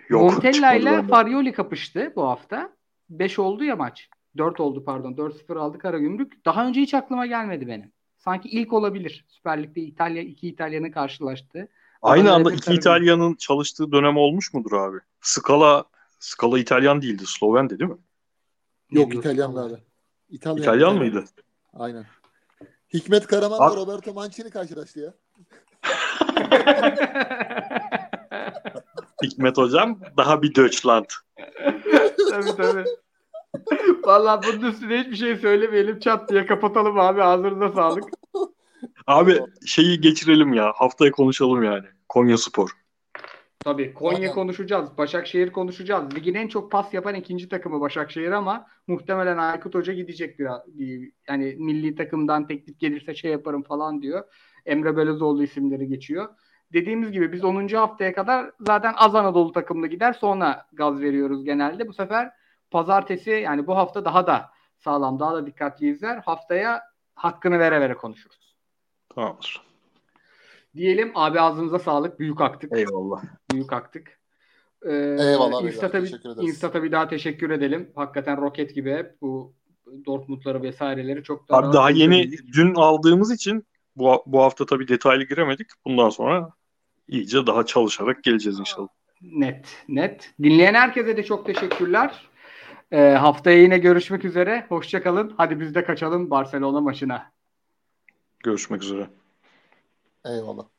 yok. Montella ile Farioli kapıştı bu hafta. 5 oldu ya maç. 4 oldu pardon. 4-0 aldı Karagümrük. Daha önce hiç aklıma gelmedi benim. Sanki ilk olabilir. Süper Lig'de İtalya iki İtalyan'ın karşılaştı. Aynı anda iki İtalyan'ın çalıştığı dönem olmuş mudur abi? Scala Scala İtalyan değildi. Slovendi değil mi? Yok İtalyan abi. İtalyan, İtalyan mıydı? Aynen. Hikmet Karaman ve Roberto Mancini karşılaştı ya. <laughs> Hikmet hocam daha bir Deutschland. tabii tabii. Vallahi bunun üstüne hiçbir şey söylemeyelim. Çat diye kapatalım abi. Ağzınıza sağlık. Abi şeyi geçirelim ya. Haftaya konuşalım yani. Konya Spor. Tabii Konya Aynen. konuşacağız. Başakşehir konuşacağız. Ligin en çok pas yapan ikinci takımı Başakşehir ama muhtemelen Aykut Hoca gidecek biraz. Yani milli takımdan teklif gelirse şey yaparım falan diyor. Emre Belözoğlu isimleri geçiyor. Dediğimiz gibi biz 10. haftaya kadar zaten az Anadolu takımlı gider sonra gaz veriyoruz genelde. Bu sefer pazartesi yani bu hafta daha da sağlam daha da dikkatli izler. Haftaya hakkını vere vere konuşuruz. Tamamdır. Diyelim abi ağzınıza sağlık. Büyük aktık. Eyvallah. Büyük aktık. Ee, Eyvallah Instat'a, bir-. Instat'a bir daha teşekkür edelim. Hakikaten roket gibi hep bu Dortmund'ları vesaireleri çok daha Abi daha yeni dün aldığımız için bu, bu hafta tabii detaylı giremedik. Bundan sonra iyice daha çalışarak geleceğiz inşallah. Net, net. Dinleyen herkese de çok teşekkürler. Ee, haftaya yine görüşmek üzere. Hoşçakalın. Hadi biz de kaçalım Barcelona maçına. Görüşmek üzere. Eyvallah.